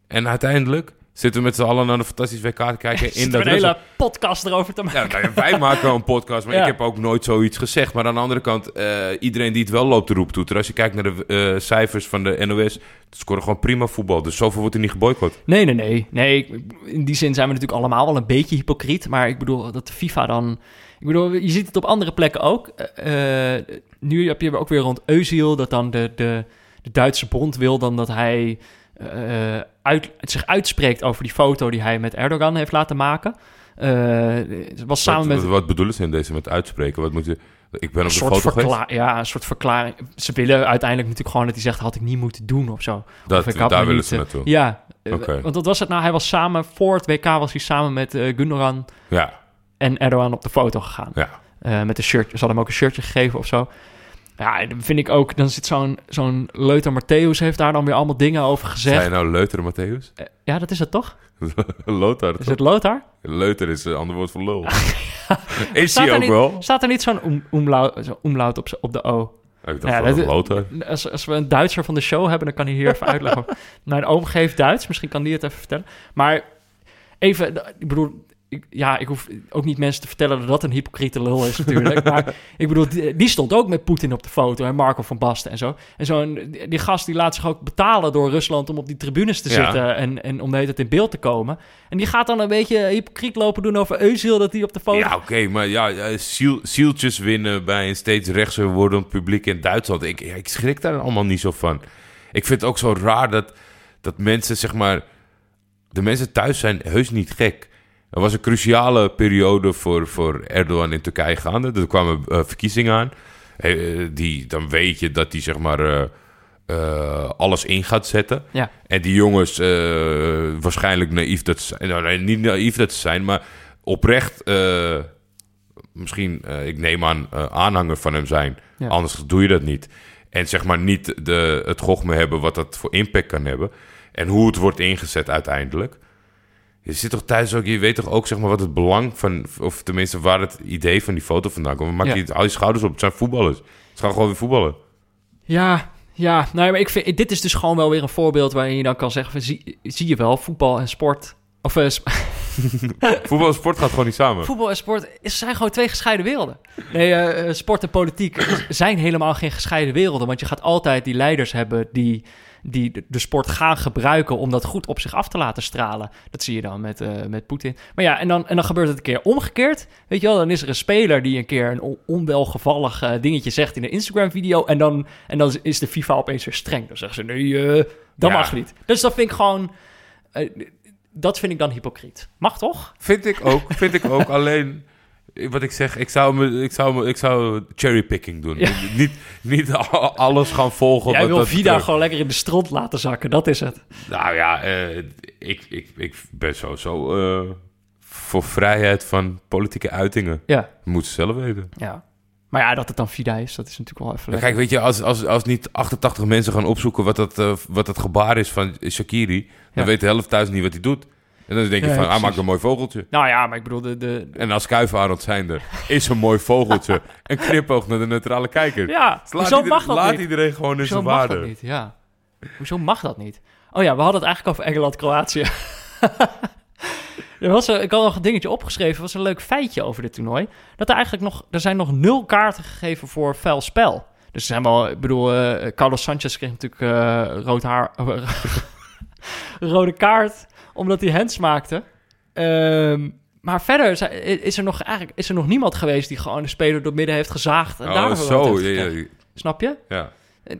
En uiteindelijk zitten we met z'n allen naar een fantastisch WK te kijken in dat een hele podcast erover te maken. Ja, nou ja, wij maken wel een podcast, maar Ja. ik heb ook nooit zoiets gezegd. Maar aan de andere kant, eh, iedereen die het wel loopt te roeptoeteren. Als je kijkt naar de eh, cijfers van de NOS, het scoren gewoon prima voetbal. Dus zoveel wordt er niet geboycott. Nee, nee, nee. Nee, in die zin zijn we natuurlijk allemaal wel een beetje hypocriet. Maar ik bedoel, dat de FIFA dan... Ik bedoel, je ziet het op andere plekken ook. Eh, eh, nu heb je ook weer rond Özil... dat dan de, de, de Duitse bond wil dan dat hij eh, uit, zich uitspreekt... over die foto die hij met Erdogan heeft laten maken. Was samen wat, met... wat, bedoelen ze in deze met uitspreken? Wat moet je, ik ben op een de soort, foto geweest. ja, een soort verklaring. Ze willen uiteindelijk natuurlijk gewoon dat hij zegt... had ik niet moeten doen of zo. Dat, Of daar willen niet, ze naartoe. Ja, want wat was het nou? Hij was samen, voor het WK was hij samen met Gundogan Ja, en Erdogan op de foto gegaan. ja. Eh, met een shirt, ze hadden hem ook een shirtje gegeven of zo. Ja, en dan vind ik ook, dan zit zo'n zo'n Leuter Matthäus heeft daar dan weer allemaal dingen over gezegd. Zijn nou Leuter, Matthäus? Eh, ja, dat is het toch? Lothar, Is toch? het Lothar? Leuter is een ander woord voor lul. is hij ook niet- wel? Staat er niet zo'n om, omlaut, zo op, op de O? Ik dacht Ja, dat- Lothar. Als, als we een Duitser van de show hebben, dan kan hij hier even uitleggen. Mijn oom geeft Duits, misschien kan die het even vertellen. Maar even, ik bedoel, ik- ja, ik hoef ook niet mensen te vertellen dat dat een hypocriete lul is natuurlijk. maar ik bedoel, die, die stond ook met Poetin op de foto en Marco van Basten en zo. En zo'n, die, die gast die laat zich ook betalen door Rusland om op die tribunes te Ja. zitten en, en om de hele tijd in beeld te komen. En die gaat dan een beetje hypocriet lopen doen over Özil, dat hij op de foto... Ja, oké, maar ja, ja, ziel, zieltjes winnen bij een steeds rechtser wordend publiek in Duitsland. Ik, ja, ik schrik daar allemaal niet zo van. Ik vind het ook zo raar dat, dat mensen, zeg maar... De mensen thuis zijn heus niet gek. Er was een cruciale periode voor, voor Erdogan in Turkije gaande. Er kwamen eh, verkiezingen aan. Eh, die, dan weet je dat hij, zeg maar... eh, alles in gaat zetten. Ja. En die jongens, waarschijnlijk naïef dat ze zijn. Nou, niet naïef dat ze zijn, maar oprecht, misschien, ik neem aan, aanhanger van hem zijn. Ja. Anders doe je dat niet. En zeg maar niet de, het gochme hebben wat dat voor impact kan hebben. En hoe het wordt ingezet uiteindelijk. Je zit toch thuis ook, je weet toch ook zeg maar wat het belang van, of tenminste waar het idee van die foto vandaan komt. Maak Ja. je al je schouders op, het zijn voetballers. Ze gaan gewoon weer voetballen. Ja, ja. Nou, maar ik vind, dit is dus gewoon wel weer een voorbeeld waarin je dan kan zeggen: van, zie, zie je wel, voetbal en sport Of sp- Voetbal en sport gaat gewoon niet samen. voetbal en sport zijn gewoon twee gescheiden werelden. Nee, eh, eh, sport en politiek zijn helemaal geen gescheiden werelden. Want je gaat altijd die leiders hebben die, die de- de sport gaan gebruiken om dat goed op zich af te laten stralen. Dat zie je dan met, eh, met Poetin. Maar ja, en dan, en dan gebeurt het een keer omgekeerd. Weet je wel, dan is er een speler die een keer een on- onwelgevallig eh, dingetje zegt in een Instagram-video. En dan, en dan is de FIFA opeens weer streng. Dan zeggen ze, nee, eh, dat Ja. mag niet. Dus dat vind ik gewoon... dat vind ik dan hypocriet. Mag toch? Vind ik ook, vind ik ook. Alleen, wat ik zeg, ik zou, me, ik zou, me, ik zou cherrypicking doen. Ja. Niet, niet alles gaan volgen. Jij wil Vida gewoon lekker in de stront laten zakken. Dat is het. Nou ja, eh, ik, ik, ik ben sowieso eh voor vrijheid van politieke uitingen. Ja. Moeten ze zelf weten. Ja. Maar ja, dat het dan Vida is, dat is natuurlijk wel even kijk, weet je, als, als, als niet 88 mensen gaan opzoeken wat dat, eh, wat dat gebaar is van Shakiri, dan weet de helft thuis niet wat hij doet. En dan denk je Ja, van, ah, maak een mooi vogeltje. Nou ja, maar ik bedoel, de, de, En als Kuivarend zijnde is een mooi vogeltje een knipoog naar de neutrale kijker. ja, Dus laat hoezo ieder- mag dat laat niet? iedereen gewoon in Hoezo zijn mag waarde. dat niet? Ja. Hoezo mag dat niet? Oh ja, we hadden het eigenlijk over Engeland-Kroatië. er was een, ik had nog een dingetje opgeschreven. Er was een leuk feitje over dit toernooi. Dat er eigenlijk nog... Er zijn nog nul kaarten gegeven voor vuil spel. Dus er zijn wel... Ik bedoel, eh, Carlos Sanchez kreeg natuurlijk eh, rood haar... rode kaart. Omdat hij hands maakte. Ehm, maar verder is er, nog, eigenlijk, is er nog niemand geweest... die gewoon de speler door midden heeft gezaagd. En Oh, rood zo. Ja, ja, Snap je? ja.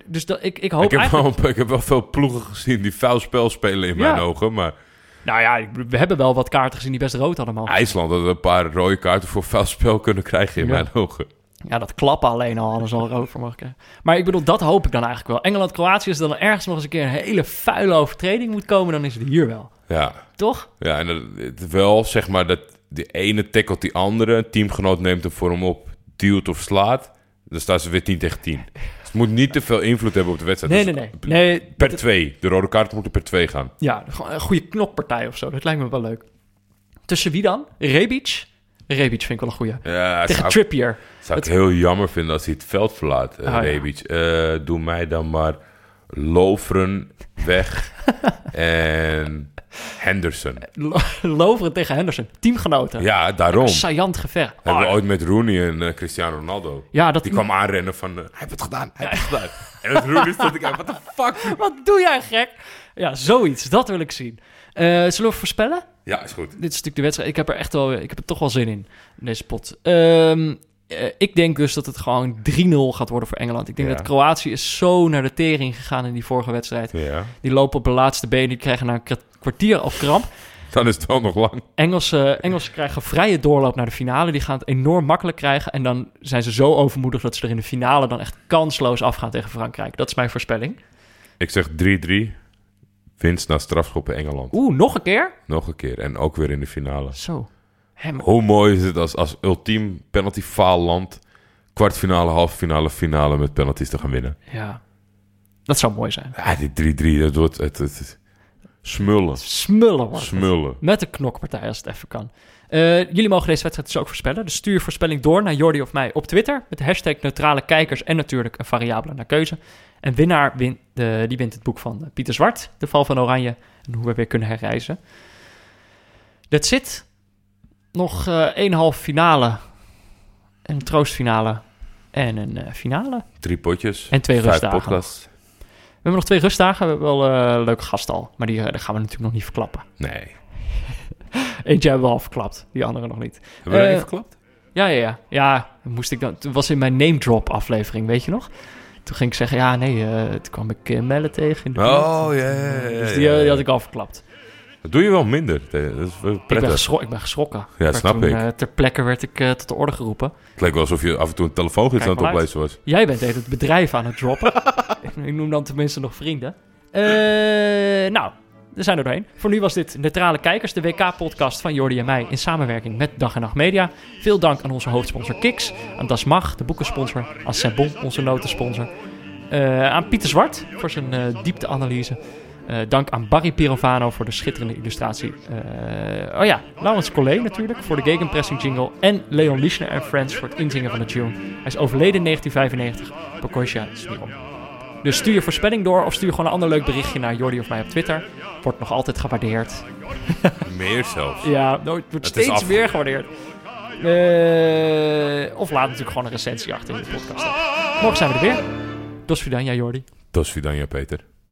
Dus dat, ik, ik hoop Ik, heb eigenlijk... wel, ik heb wel veel ploegen gezien die vuil spel spelen in Ja. mijn ogen. Maar Nou ja, we hebben wel wat kaarten gezien die best rood hadden mogen. IJsland had een paar rode kaarten voor vuil spel kunnen krijgen in Ja. mijn ogen. Ja, dat klappen alleen al hadden ze al rood voor mogen krijgen. Maar ik bedoel, dat hoop ik dan eigenlijk wel. Engeland-Kroatië, als er dan ergens nog eens een keer een hele vuile overtreding moet komen, dan is het hier wel. Ja, Toch? ja en dat, het wel zeg maar dat de ene tackelt die andere. Een teamgenoot neemt hem voor hem op, duwt of slaat. Dan staan ze weer 10 tegen 10. Dus het moet niet te veel invloed hebben op de wedstrijd. Nee, Dus nee, nee. nee Per twee. De rode kaarten moeten per twee gaan. Ja, gewoon een goede knokpartij of zo. Dat lijkt me wel leuk. Tussen wie dan? Rebic? Rebic vind ik wel een goeie. Ja, Tegen zou, Trippier. zou ik Het- heel jammer vinden als hij het veld verlaat, eh Ah, ja. Rebic. Eh, doe mij dan maar Lovren weg en Henderson. Lo- Loveren tegen Henderson. Teamgenoten. Ja, daarom. Saillant gevecht. Hebben we Oh, ooit met Rooney en eh, Cristiano Ronaldo. ja, dat... Die kwam aanrennen van, eh, hij heeft het gedaan, hij heeft het gedaan. En het Rooney stond ik aan, what the fuck? Wat doe jij gek? Ja, zoiets. Dat wil ik zien. Eh, zullen we voorspellen? Ja, is goed. Dit is natuurlijk de wedstrijd. Ik heb er echt wel, ik heb er toch wel zin in, in deze pot. Ehm, eh, ik denk dus dat het gewoon 3-0 gaat worden voor Engeland. Ik denk Ja. dat Kroatië is zo naar de tering gegaan in die vorige wedstrijd. Ja, Die lopen op de laatste benen, die krijgen na een kwa- kwartier al kramp. dan is het wel nog lang. Engelsen, Engelsen krijgen vrije doorloop naar de finale. Die gaan het enorm makkelijk krijgen. En dan zijn ze zo overmoedig dat ze er in de finale dan echt kansloos afgaan tegen Frankrijk. Dat is mijn voorspelling. Ik zeg 3-3. Winst na strafschoppen Engeland. Oeh, nog een keer? Nog een keer. En ook weer in de finale. Zo. Hoe mooi is het als, als ultiem penalty faalland... kwartfinale, halve finale, finale met penalties te gaan winnen. Ja. Dat zou mooi zijn. Ja, die 3-3, dat wordt het, het, het- smullen. Smullen wordt het. Smullen. Met een knokpartij als het even kan. Eh, jullie mogen deze wedstrijd dus ook voorspellen. Dus stuur je voorspelling door naar Jordi of mij op Twitter. Met de hashtag neutrale kijkers en natuurlijk een variabele naar keuze. En winnaar wint, de, die wint het boek van Pieter Zwart. De val van Oranje en hoe we weer kunnen herreizen. That's it. Nog eh één half finale. Een troostfinale. En een eh, finale. Drie potjes. En twee vijf rustdagen. podcasts. We hebben nog twee rustdagen. We hebben wel eh, een leuke gast al. Maar die, eh, die gaan we natuurlijk nog niet verklappen. Nee. Eentje hebben we al verklapt. Die andere nog niet. Hebben we dat Eh, even verklapt? Ja, ja, ja. Ja, moest ik dan, toen was in mijn name drop aflevering, weet je nog? Toen ging ik zeggen, ja, nee, eh, toen kwam ik uh, Melle tegen in de. Oh, ja, ja, ja. Dus die, eh, die had ik al verklapt. Dat doe je wel minder. Dat is wel Ik ben, geschro- ik ben geschrokken. Ja, snap toen, ik. eh, ter plekke werd ik eh, tot de orde geroepen. Het leek wel alsof je af en toe een telefoongids aan het oplezen was. Jij bent even het bedrijf aan het droppen. ik noem dan tenminste nog vrienden. Eh, nou, we zijn er doorheen. Voor nu was dit Neutrale Kijkers, de WK-podcast van Jordi en mij in samenwerking met Dag en Nacht Media. Veel dank aan onze hoofdsponsor Kiks, aan Das Mag, de boekensponsor, aan Sebon, onze notensponsor. Aan Pieter Zwart voor zijn eh, diepteanalyse. Eh, dank aan Barry Pirovano voor de schitterende illustratie. Eh, oh ja, Laurens Collet natuurlijk voor de gegenpressing jingle. En Leon Lischner en Friends voor het inzingen van de tune. Hij is overleden in 1995. Pokosja Smiron. Dus stuur je voorspelling door of stuur gewoon een ander leuk berichtje naar Jordi of mij op Twitter. Wordt nog altijd gewaardeerd. Meer zelfs. Ja, nooit, wordt Het is steeds meer gewaardeerd. Eh, of laat natuurlijk gewoon een recensie achter in de podcast. Morgen zijn we er weer. Dos Vidania, Jordi. Tot Vidania, Peter.